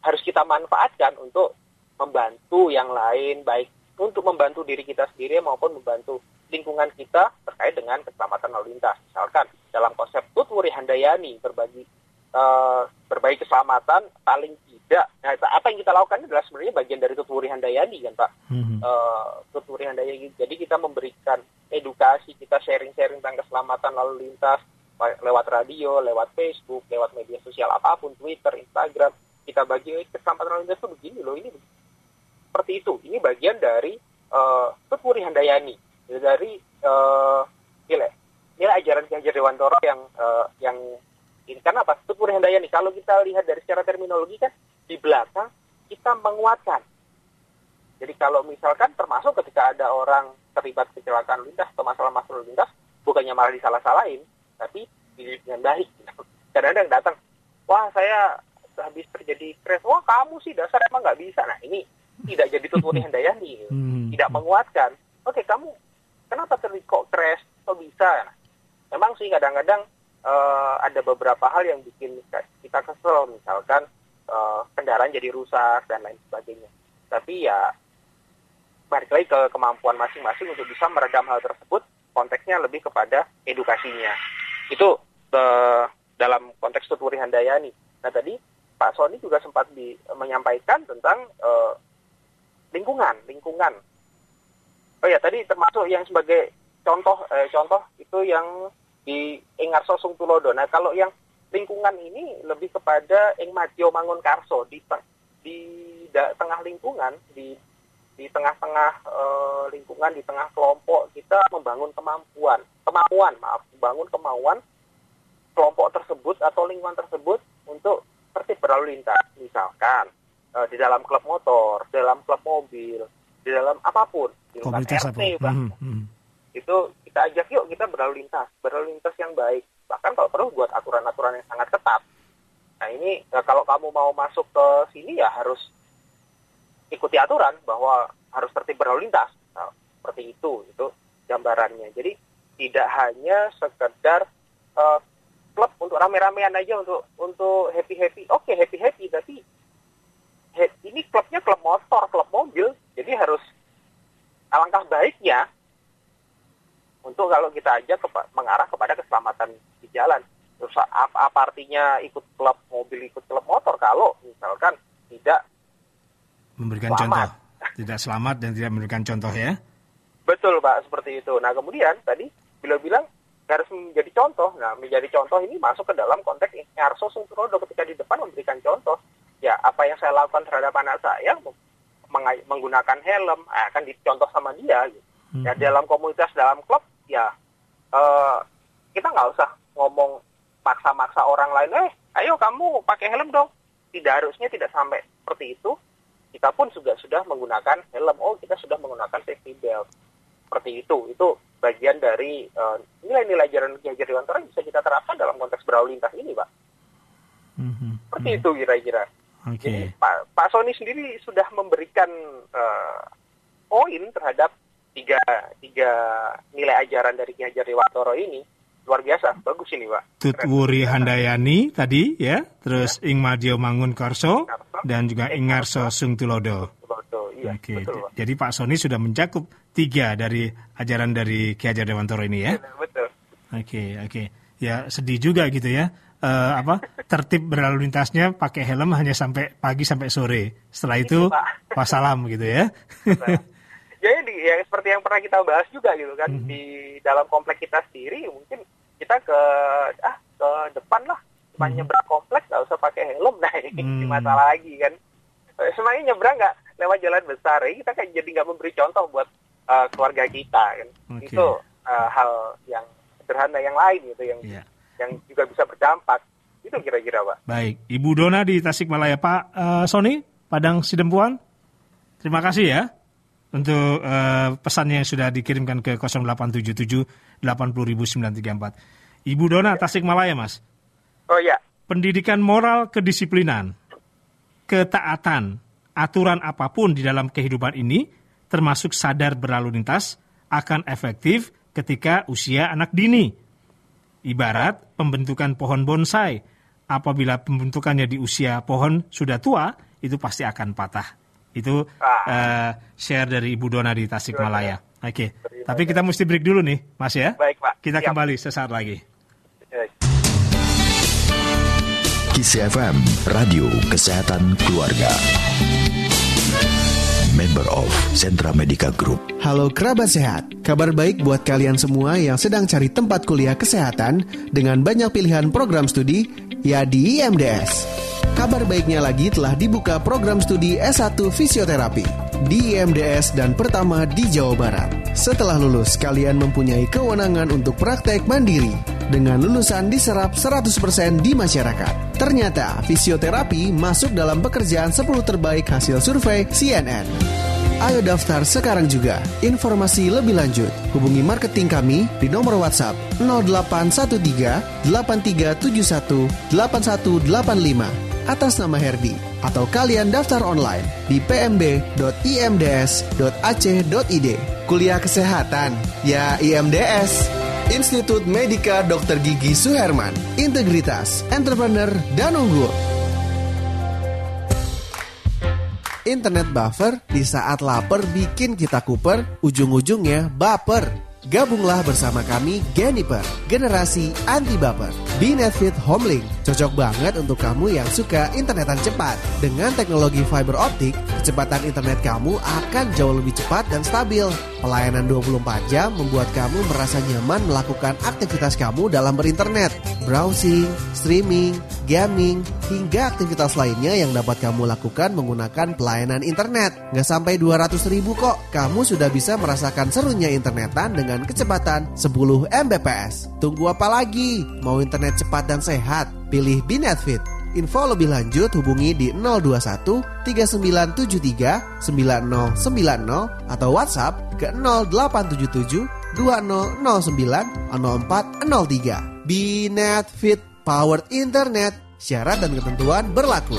harus kita manfaatkan untuk membantu yang lain baik untuk membantu diri kita sendiri maupun membantu lingkungan kita terkait dengan keselamatan lalu lintas. Misalkan dalam konsep Tutwuri Handayani berbagi uh, keselamatan paling tidak. Nah, apa yang kita lakukan adalah sebenarnya bagian dari Tutwuri Handayani kan Pak. Mm-hmm. Uh, Tutwuri Handayani. Jadi kita memberikan edukasi, kita sharing-sharing tentang keselamatan lalu lintas, lewat radio, lewat Facebook, lewat media sosial apa pun, Twitter, Instagram, kita bagi keselamatan lalu lintas itu begini loh, ini seperti itu. Ini bagian dari uh, Tutpuri Handayani, dari uh, nilai nilai ajaran Ki Hajar Dewantoro yang uh, yang ini karena apa? Tutpuri Handayani kalau kita lihat dari secara terminologi kan di belakang kita menguatkan. Jadi kalau misalkan termasuk ketika ada orang terlibat kecelakaan lintas atau masalah-masalah lintas, bukannya malah disalah-salahin, tapi dengan baik. Kadang-kadang datang, wah saya habis terjadi crash, wah kamu sih dasar emang nggak bisa. Nah ini tidak jadi tuturi Handayani, hmm. tidak menguatkan. Oke kamu kenapa terjadi kok crash, kok bisa? Nah, memang sih kadang-kadang uh, ada beberapa hal yang bikin kita kesel, misalkan uh, kendaraan jadi rusak dan lain sebagainya. Tapi ya balik lagi ke kemampuan masing-masing untuk bisa meredam hal tersebut konteksnya lebih kepada edukasinya. Itu uh, dalam konteks Tuturi Handayani. Nah tadi Pak Sony juga sempat di, menyampaikan tentang uh, lingkungan, lingkungan. Oh ya tadi termasuk yang sebagai contoh eh, contoh itu yang di Ingarso Sung Tulodo. Nah kalau yang lingkungan ini lebih kepada Ing Madio Mangun Karso di di da, tengah lingkungan di di tengah-tengah e, lingkungan, di tengah kelompok kita membangun kemampuan, kemauan, maaf, membangun kemauan kelompok tersebut atau lingkungan tersebut untuk tertib berlalu lintas. Misalkan e, di dalam klub motor, di dalam klub mobil, di dalam apa pun, di Komunitas RT, apa? Hmm. Itu kita ajak yuk kita berlalu lintas, berlalu lintas yang baik. Bahkan kalau perlu buat aturan-aturan yang sangat ketat. Nah ini ya, kalau kamu mau masuk ke sini ya harus ikuti aturan bahwa harus tertib berlalu lintas. Nah, seperti itu, itu gambarannya. Jadi tidak hanya sekedar uh, klub untuk rame-ramean aja untuk untuk happy happy. Oke okay, happy happy, tapi ini klubnya klub motor, klub mobil, jadi harus alangkah baiknya untuk kalau kita aja kepa, mengarah kepada keselamatan di jalan. Terus apa, apa artinya ikut klub mobil, ikut klub motor kalau misalkan tidak memberikan selamat. contoh. Tidak selamat dan tidak memberikan contoh ya. Betul Pak, seperti itu. Nah kemudian tadi bila bilang harus menjadi contoh. Nah menjadi contoh ini masuk ke dalam konteks Arso Sungturodo ketika di depan memberikan contoh. Ya apa yang saya lakukan terhadap anak saya menggunakan helm eh, akan dicontoh sama dia. Gitu. Hmm. Ya dalam komunitas dalam klub uh, kita nggak usah ngomong maksa-maksa orang lain. Eh ayo kamu pakai helm dong. Tidak harusnya tidak sampai seperti itu kita pun juga sudah menggunakan helm. Oh, kita sudah menggunakan safety belt. Seperti itu. Itu bagian dari uh, nilai-nilai ajaran Ki Hajar Dewantara yang bisa kita terapkan dalam konteks berlalu lintas ini, Pak. Mm-hmm. Seperti mm-hmm. itu kira-kira. Okay. Jadi Pak, Pak Sony sendiri sudah memberikan uh, poin terhadap tiga tiga nilai ajaran dari Ki Hajar Dewantara ini luar biasa bagus ini pak Tutwuri Handayani tadi ya terus ya. Ing Madio Mangun Korso dan juga Ingarso Sung Tulodo iya, Oke, betul, jadi Pak Soni sudah mencakup tiga dari ajaran dari Ki Hajar Dewantoro ini ya. Betul. Oke, oke. Ya sedih juga gitu ya. Uh, apa tertib berlalu lintasnya pakai helm hanya sampai pagi sampai sore. Setelah itu wassalam gitu ya. Jadi ya seperti yang pernah kita bahas juga gitu kan mm -hmm. di dalam komplek kita sendiri mungkin kita ke ah ke depan lah cuma hmm. nyebrang kompleks nggak usah pakai helm nah ini hmm. masalah lagi kan eh, semuanya nyebrang nggak lewat jalan besar ya kita kan jadi nggak memberi contoh buat uh, keluarga kita kan okay. itu uh, hal yang sederhana yang lain gitu yang yeah. yang juga bisa berdampak itu kira-kira pak baik ibu Dona di Tasikmalaya Pak uh, Sony Padang Sidempuan terima kasih ya untuk uh, pesan yang sudah dikirimkan ke 0877 80934. Ibu Dona Tasikmalaya, Mas. Oh ya. Pendidikan moral kedisiplinan, ketaatan, aturan apa pun di dalam kehidupan ini termasuk sadar berlalu lintas akan efektif ketika usia anak dini. Ibarat pembentukan pohon bonsai, apabila pembentukannya di usia pohon sudah tua, itu pasti akan patah. Itu uh, share dari Ibu Dona di Tasikmalaya. Oke, okay. tapi kita mesti break dulu nih, Mas ya. Baik, Pak. Kita Siap. kembali sesaat lagi. Kisi FM, Radio Kesehatan Keluarga. member of Sentra Medica Group. Halo kerabat sehat, kabar baik buat kalian semua yang sedang cari tempat kuliah kesehatan dengan banyak pilihan program studi, ya di IMDS. Kabar baiknya lagi telah dibuka program studi S1 Fisioterapi di IMDS dan pertama di Jawa Barat. Setelah lulus, kalian mempunyai kewenangan untuk praktek mandiri dengan lulusan diserap 100% di masyarakat. Ternyata fisioterapi masuk dalam pekerjaan 10 terbaik hasil survei CNN. Ayo daftar sekarang juga. Informasi lebih lanjut, hubungi marketing kami di nomor WhatsApp 0813 8371 8185 atas nama Herdi atau kalian daftar online di pmb.imds.ac.id. Kuliah kesehatan, ya IMDS. Institut Medika Dr. Gigi Suherman, integritas, entrepreneur, dan unggul. Internet buffer di saat lapar bikin kita kuper, ujung-ujungnya baper. Gabunglah bersama kami Geniper, generasi anti baper. Binetfit Homelink cocok banget untuk kamu yang suka internetan cepat. Dengan teknologi fiber optik, kecepatan internet kamu akan jauh lebih cepat dan stabil. Pelayanan 24 jam membuat kamu merasa nyaman melakukan aktivitas kamu dalam berinternet, browsing, streaming, gaming, hingga aktivitas lainnya yang dapat kamu lakukan menggunakan pelayanan internet. Nggak sampai 200 ribu kok, kamu sudah bisa merasakan serunya internetan dengan kecepatan 10 Mbps. Tunggu apa lagi? Mau internet cepat dan sehat? Pilih Binetfit. Info lebih lanjut hubungi di 021 3973 9090 atau WhatsApp ke 0877 2009 0403. Binetfit Powered Internet. Syarat dan ketentuan berlaku.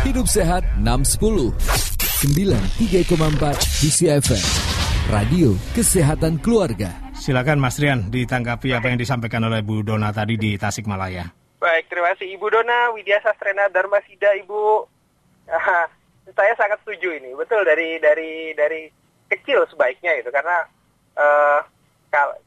Hidup Sehat 610 93,4 DCFM Radio Kesehatan Keluarga Silakan Mas Rian ditanggapi apa yang disampaikan oleh Bu Dona tadi di Tasikmalaya. Baik, terima kasih Ibu Dona, Widya Sastrena Dharmasida, Ibu. saya sangat setuju ini, betul dari dari dari kecil sebaiknya itu karena uh,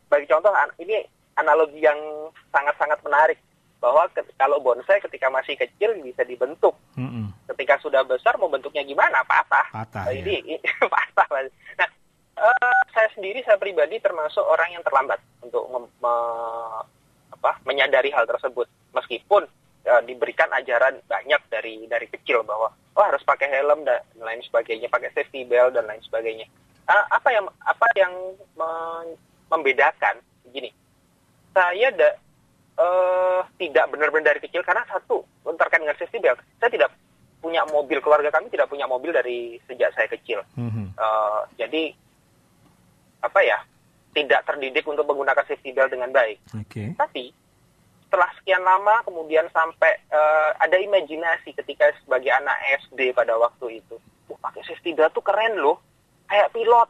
bagi contoh ini analogi yang sangat-sangat menarik bahwa ke, kalau bonsai ketika masih kecil bisa dibentuk, mm -hmm. ketika sudah besar mau bentuknya gimana patah. Patah. Nah, ini ya. patah. Nah, uh, saya sendiri saya pribadi termasuk orang yang terlambat untuk me, me, apa, menyadari hal tersebut. Meskipun uh, diberikan ajaran banyak dari dari kecil bahwa oh harus pakai helm dan lain sebagainya pakai safety belt dan lain sebagainya. Uh, apa yang apa yang me, membedakan? Gini saya da, uh, tidak benar-benar dari kecil karena satu terkait dengan safety belt. Saya tidak punya mobil keluarga kami tidak punya mobil dari sejak saya kecil. Mm-hmm. uh, jadi apa ya tidak terdidik untuk menggunakan safety belt dengan baik. Okay. Tapi setelah sekian lama kemudian sampai uh, ada imajinasi ketika sebagai anak SD pada waktu itu, oh, pakai safety belt tuh keren loh, kayak pilot.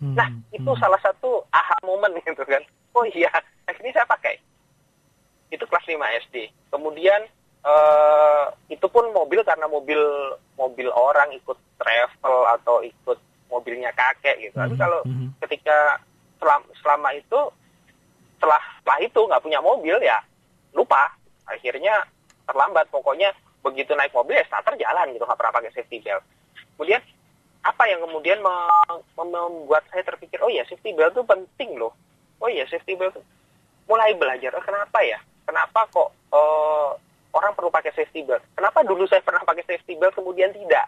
Hmm, nah itu hmm. salah satu aha momen gitu kan. Oh iya, akhirnya saya pakai. Itu kelas 5 SD. Kemudian uh, itu pun mobil karena mobil mobil orang ikut travel atau ikut mobilnya kakek gitu. Tapi hmm, kalau hmm. ketika selama, selama itu setelah setelah itu nggak punya mobil ya lupa. Akhirnya terlambat. Pokoknya begitu naik mobil ya starter jalan gitu nggak pernah pakai safety belt. Kemudian apa yang kemudian membuat saya terpikir oh ya safety belt itu penting loh. Oh ya safety belt mulai belajar oh, kenapa ya? Kenapa kok uh, orang perlu pakai safety belt? Kenapa dulu saya pernah pakai safety belt kemudian tidak?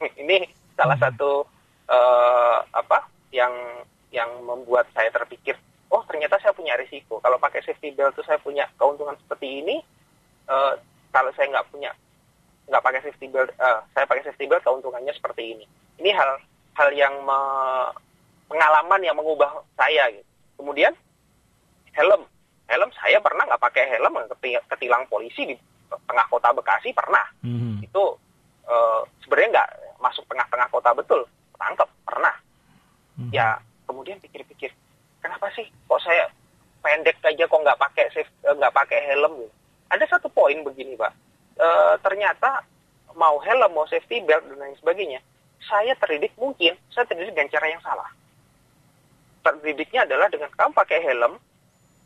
Ini salah hmm. satu uh, apa yang yang membuat saya terpikir oh ternyata saya punya risiko. Kalau pakai safety belt itu saya punya keuntungan seperti ini. Uh, kalau saya nggak punya nggak pakai safety belt, uh, saya pakai safety belt keuntungannya seperti ini. Ini hal hal yang me, pengalaman yang mengubah saya. Gitu. Kemudian helm, helm saya pernah nggak pakai helm ketilang polisi di tengah kota Bekasi pernah. Mm-hmm. Itu uh, sebenarnya nggak masuk tengah-tengah kota betul, tangkap pernah. Mm-hmm. Ya kemudian pikir-pikir kenapa sih kok saya pendek aja kok nggak pakai eh, nggak pakai helm gitu. Ada satu poin begini pak, e, ternyata mau helm mau safety belt dan lain sebagainya, saya terdidik mungkin saya terdidik dengan cara yang salah. Terdidiknya adalah dengan kamu pakai helm,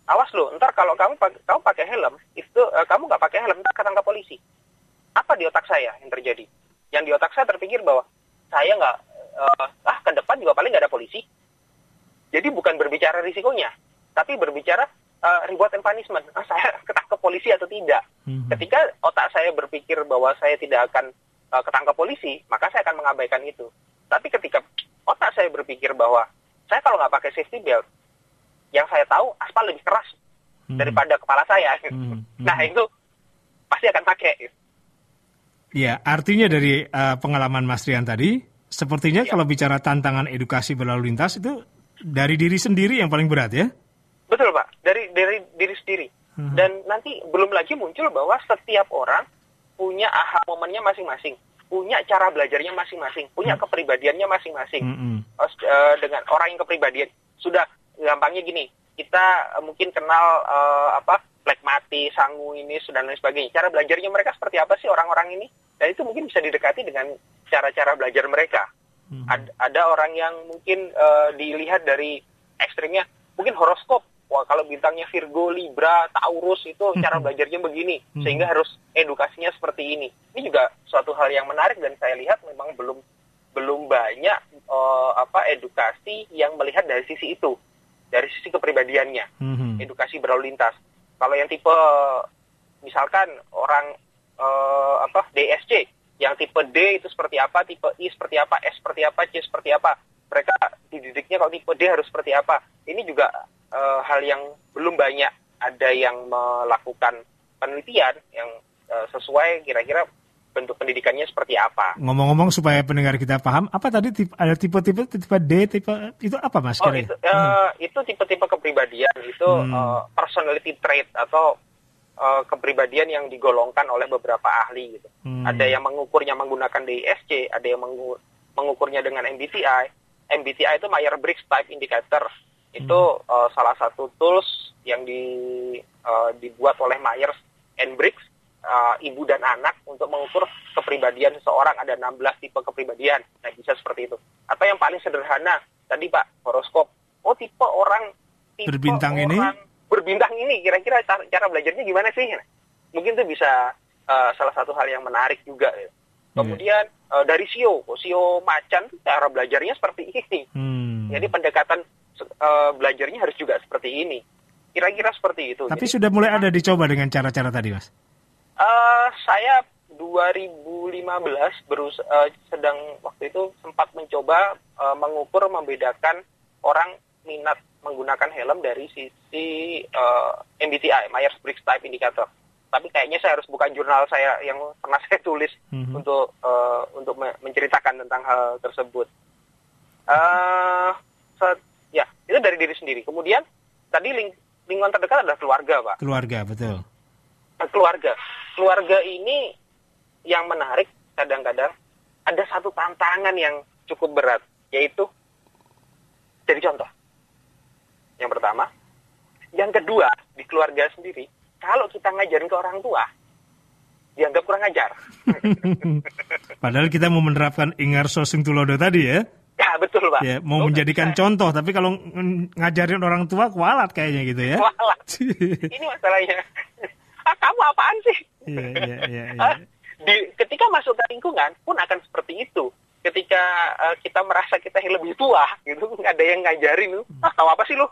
awas loh, ntar kalau kamu kamu pakai helm itu e, kamu nggak pakai helm ntar ketangkap polisi. Apa di otak saya yang terjadi? yang di otak saya terpikir bahwa saya nggak uh, ah ke depan juga paling nggak ada polisi. Jadi bukan berbicara risikonya, tapi berbicara uh, reward and punishment. Ah, saya ketangkep polisi atau tidak. Hmm. Ketika otak saya berpikir bahwa saya tidak akan uh, ketangkep polisi, maka saya akan mengabaikan itu. Tapi ketika otak saya berpikir bahwa saya kalau nggak pakai safety belt, yang saya tahu aspal lebih keras hmm. daripada kepala saya. Hmm. Hmm. Nah itu pasti akan pakai. Ya, artinya dari uh, pengalaman Mas Rian tadi, sepertinya ya. kalau bicara tantangan edukasi berlalu lintas itu dari diri sendiri yang paling berat ya? Betul Pak, dari dari diri sendiri. Hmm. Dan nanti belum lagi muncul bahwa setiap orang punya aha momennya masing-masing, punya cara belajarnya masing-masing, punya hmm. kepribadiannya masing-masing. Hmm. Uh, dengan orang yang kepribadian sudah gampangnya gini, kita uh, mungkin kenal uh, apa mati, sangu ini, dan lain sebagainya. Cara belajarnya mereka seperti apa sih orang-orang ini? Dan itu mungkin bisa didekati dengan cara-cara belajar mereka. Hmm. Ad, ada orang yang mungkin uh, dilihat dari ekstrimnya, mungkin horoskop. Wah, kalau bintangnya Virgo, Libra, Taurus itu hmm. cara belajarnya begini, hmm. sehingga harus edukasinya seperti ini. Ini juga suatu hal yang menarik dan saya lihat memang belum belum banyak uh, apa edukasi yang melihat dari sisi itu, dari sisi kepribadiannya, hmm. edukasi berlalu lintas. Kalau yang tipe misalkan orang uh, apa DSC, yang tipe D itu seperti apa, tipe I seperti apa, S seperti apa, C seperti apa. Mereka dididiknya kalau tipe D harus seperti apa. Ini juga uh, hal yang belum banyak ada yang melakukan penelitian yang uh, sesuai kira-kira bentuk pendidikannya seperti apa. Ngomong-ngomong supaya pendengar kita paham, apa tadi tipe, ada tipe-tipe tipe D, tipe itu apa mas? Oh itu uh, itu tipe-tipe kepribadian itu hmm. uh, personality trait atau uh, kepribadian yang digolongkan oleh beberapa ahli gitu. Hmm. Ada yang mengukurnya menggunakan DISC, ada yang mengu mengukurnya dengan MBTI. MBTI itu Myers-Briggs Type Indicator. Itu hmm. uh, salah satu tools yang di, uh, dibuat oleh Myers and Briggs uh, ibu dan anak untuk mengukur kepribadian seseorang ada 16 tipe kepribadian. Nah, bisa seperti itu. Atau yang paling sederhana tadi Pak, horoskop. Oh, tipe orang tipe berbintang orang ini berbintang ini kira-kira cara, cara belajarnya gimana sih? Nah, mungkin itu bisa uh, salah satu hal yang menarik juga ya. Kemudian yeah. uh, dari sio, sio macan cara belajarnya seperti ini. Hmm. Jadi pendekatan uh, belajarnya harus juga seperti ini. Kira-kira seperti itu. Tapi Jadi, sudah mulai ada dicoba dengan cara-cara tadi, Mas? Uh, saya 2015 berus uh, sedang waktu itu sempat mencoba uh, mengukur membedakan orang minat menggunakan helm dari sisi uh, MBTI Myers-Briggs Type Indicator. Tapi kayaknya saya harus bukan jurnal saya yang pernah saya tulis mm-hmm. untuk uh, untuk me menceritakan tentang hal tersebut. Uh, ya itu dari diri sendiri. Kemudian tadi ling lingkungan terdekat adalah keluarga, pak. Keluarga betul. Keluarga keluarga ini yang menarik kadang-kadang ada satu tantangan yang cukup berat yaitu jadi contoh. Yang pertama, yang kedua di keluarga sendiri kalau kita ngajarin ke orang tua dianggap kurang ajar. Padahal kita mau menerapkan ingar sosing tulodo tadi ya. Ya betul pak. Ya, mau oh, menjadikan contoh, tapi kalau ngajarin orang tua kualat kayaknya gitu ya. Kualat. Ini masalahnya ah, kamu apaan sih? Yeah, yeah, yeah, yeah. Di, ketika masuk ke lingkungan pun akan seperti itu. Ketika uh, kita merasa kita yang lebih tua, gitu, ada yang ngajarin lu, ah tahu apa sih lu?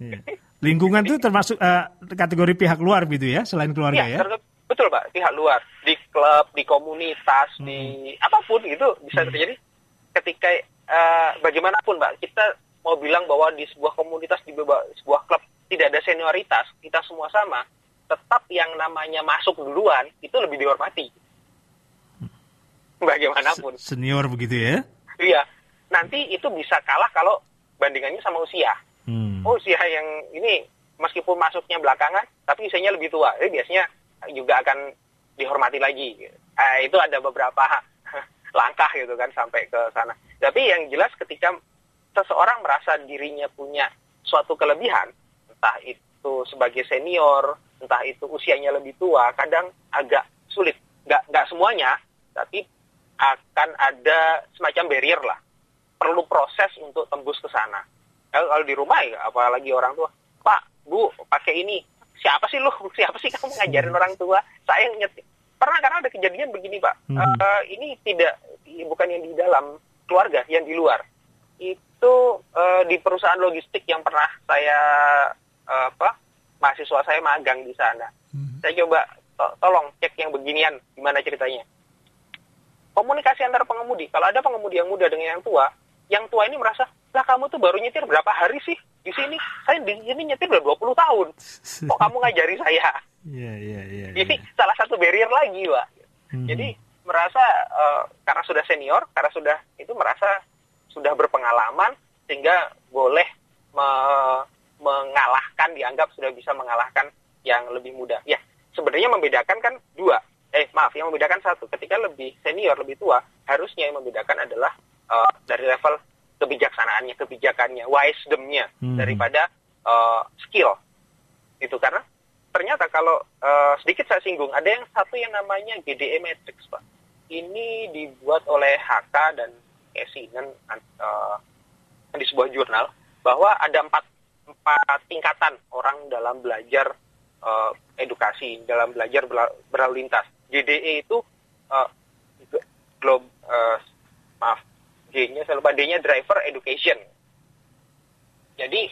yeah. Lingkungan itu termasuk uh, kategori pihak luar gitu ya, selain keluarga ya? ya? Betul pak, pihak luar di klub, di komunitas, hmm. di apa pun itu bisa hmm. terjadi. Ketika uh, bagaimanapun pak, kita mau bilang bahwa di sebuah komunitas, di sebuah klub tidak ada senioritas, kita semua sama tetap yang namanya masuk duluan itu lebih dihormati. Bagaimanapun. Senior begitu ya? Iya. Nanti itu bisa kalah kalau bandingannya sama usia. Hmm. Oh, usia yang ini meskipun masuknya belakangan, tapi usianya lebih tua. Jadi biasanya juga akan dihormati lagi. Eh, itu ada beberapa langkah gitu kan sampai ke sana. Tapi yang jelas ketika seseorang merasa dirinya punya suatu kelebihan, entah itu sebagai senior, entah itu usianya lebih tua, kadang agak sulit. Nggak, nggak semuanya, tapi akan ada semacam barrier lah. Perlu proses untuk tembus ke sana. Kalau, di rumah ya, apalagi orang tua, Pak, Bu, pakai ini. Siapa sih lu? Siapa sih kamu ngajarin orang tua? Saya nyetir. pernah karena ada kejadian begini pak. Mm -hmm. uh, ini tidak bukan yang di dalam keluarga, yang di luar. Itu uh, di perusahaan logistik yang pernah saya uh, apa mahasiswa saya magang di sana. Mm -hmm. Saya coba to tolong cek yang beginian gimana ceritanya. Komunikasi antar pengemudi. Kalau ada pengemudi yang muda dengan yang tua, yang tua ini merasa, lah kamu tuh baru nyetir berapa hari sih di sini? Saya di sini nyetir udah 20 tahun. Kok kamu ngajari saya? Iya, iya, iya. Ini yeah. salah satu barrier lagi, Pak. Hmm. Jadi merasa uh, karena sudah senior, karena sudah itu merasa sudah berpengalaman sehingga boleh me mengalahkan dianggap sudah bisa mengalahkan yang lebih muda. Ya, sebenarnya membedakan kan dua. Eh, maaf, yang membedakan satu. Ketika lebih senior, lebih tua, harusnya yang membedakan adalah uh, dari level kebijaksanaannya, kebijakannya, wisdomnya hmm. daripada uh, skill. Itu karena ternyata kalau uh, sedikit saya singgung, ada yang satu yang namanya GDE Matrix, Pak. Ini dibuat oleh HK dan Kesinen uh, di sebuah jurnal bahwa ada empat, empat tingkatan orang dalam belajar uh, edukasi, dalam belajar berlalu lintas. GDE itu uh, globe, uh, maaf, G-nya saya lupa D-nya driver education. Jadi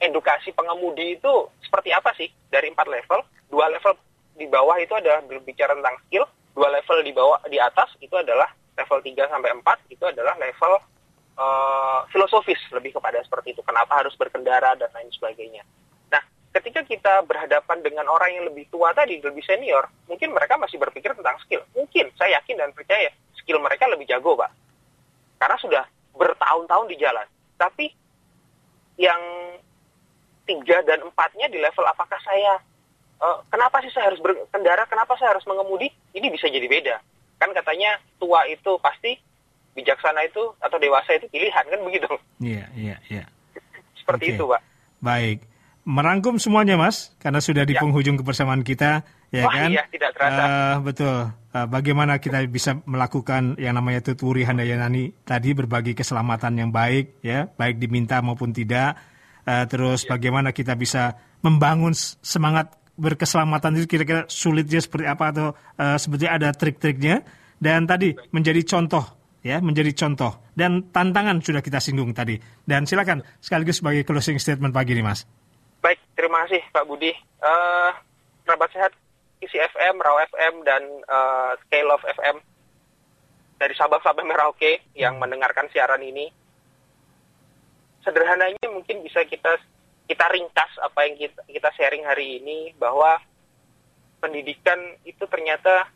edukasi pengemudi itu seperti apa sih dari empat level? Dua level di bawah itu adalah berbicara tentang skill, dua level di bawah di atas itu adalah level 3 sampai 4 itu adalah level uh, filosofis lebih kepada seperti itu. Kenapa harus berkendara dan lain sebagainya. Nah, ketika kita berhadapan dengan orang yang lebih tua tadi, lebih senior, mungkin mereka masih berpikir tentang skill. Mungkin, saya yakin dan percaya, skill mereka lebih jago, Pak karena sudah bertahun-tahun di jalan. Tapi yang tiga dan empatnya di level apakah saya uh, kenapa sih saya harus berkendara, kenapa saya harus mengemudi, ini bisa jadi beda. Kan katanya tua itu pasti bijaksana itu atau dewasa itu pilihan kan begitu. Iya, iya, iya. Seperti okay. itu, Pak. Baik. Merangkum semuanya, Mas, karena sudah di ya. penghujung kebersamaan kita, ya Wah, kan? Iya, tidak terasa. Uh, betul. Uh, bagaimana kita bisa melakukan yang namanya tuturi handayanani tadi berbagi keselamatan yang baik, ya, baik diminta maupun tidak. Uh, terus ya. bagaimana kita bisa membangun semangat berkeselamatan itu kira-kira sulitnya seperti apa atau uh, sebetulnya ada trik-triknya. Dan tadi menjadi contoh ya menjadi contoh dan tantangan sudah kita singgung tadi dan silakan sekaligus sebagai closing statement pagi ini mas. Baik terima kasih Pak Budi. Uh, kerabat sehat isi FM, Raw FM, dan uh, Scale of FM dari Sabang sampai Merauke yang mendengarkan siaran ini. Sederhananya mungkin bisa kita kita ringkas apa yang kita, kita sharing hari ini bahwa pendidikan itu ternyata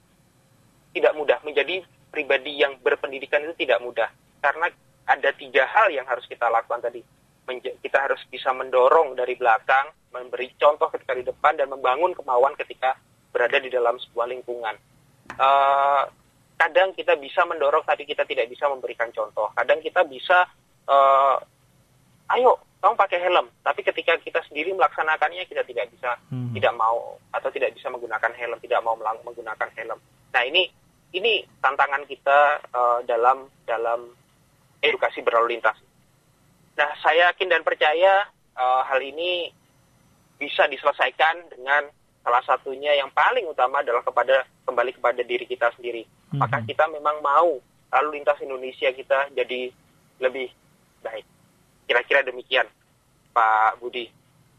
tidak mudah menjadi pribadi yang berpendidikan itu tidak mudah karena ada tiga hal yang harus kita lakukan tadi kita harus bisa mendorong dari belakang memberi contoh ketika di depan dan membangun kemauan ketika berada di dalam sebuah lingkungan. Uh, kadang kita bisa mendorong tapi kita tidak bisa memberikan contoh. Kadang kita bisa, uh, ayo kamu pakai helm. Tapi ketika kita sendiri melaksanakannya kita tidak bisa, hmm. tidak mau atau tidak bisa menggunakan helm, tidak mau menggunakan helm. Nah ini ini tantangan kita uh, dalam dalam edukasi berlalu lintas. Nah saya yakin dan percaya uh, hal ini bisa diselesaikan dengan salah satunya yang paling utama adalah kepada kembali kepada diri kita sendiri. Mm-hmm. Maka kita memang mau lalu lintas Indonesia kita jadi lebih baik. Kira-kira demikian, Pak Budi.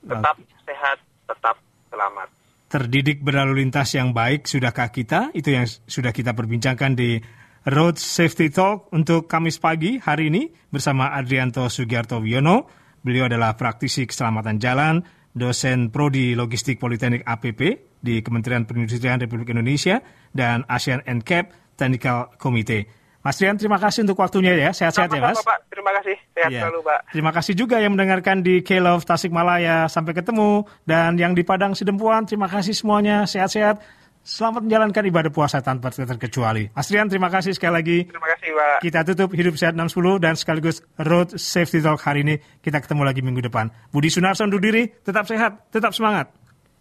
Tetap sehat, tetap selamat. Terdidik berlalu lintas yang baik, sudahkah kita? Itu yang sudah kita perbincangkan di Road Safety Talk untuk Kamis pagi hari ini bersama Adrianto Sugiarto Wiono. Beliau adalah praktisi keselamatan jalan, dosen Prodi Logistik Politeknik APP di Kementerian Perindustrian Republik Indonesia dan ASEAN NCAP Technical Committee. Mas Rian, terima kasih untuk waktunya ya. Sehat-sehat ya, Mas. Pak. Terima kasih. Sehat ya. selalu, Pak. Terima kasih juga yang mendengarkan di K-Love Tasikmalaya. Sampai ketemu. Dan yang di Padang Sidempuan, terima kasih semuanya. Sehat-sehat. Selamat menjalankan ibadah puasa tanpa terkecuali. Mas Rian, terima kasih sekali lagi. Terima kasih, Pak. Kita tutup Hidup Sehat 610 dan sekaligus Road Safety Talk hari ini. Kita ketemu lagi minggu depan. Budi Sunarso undur diri, tetap sehat, tetap semangat.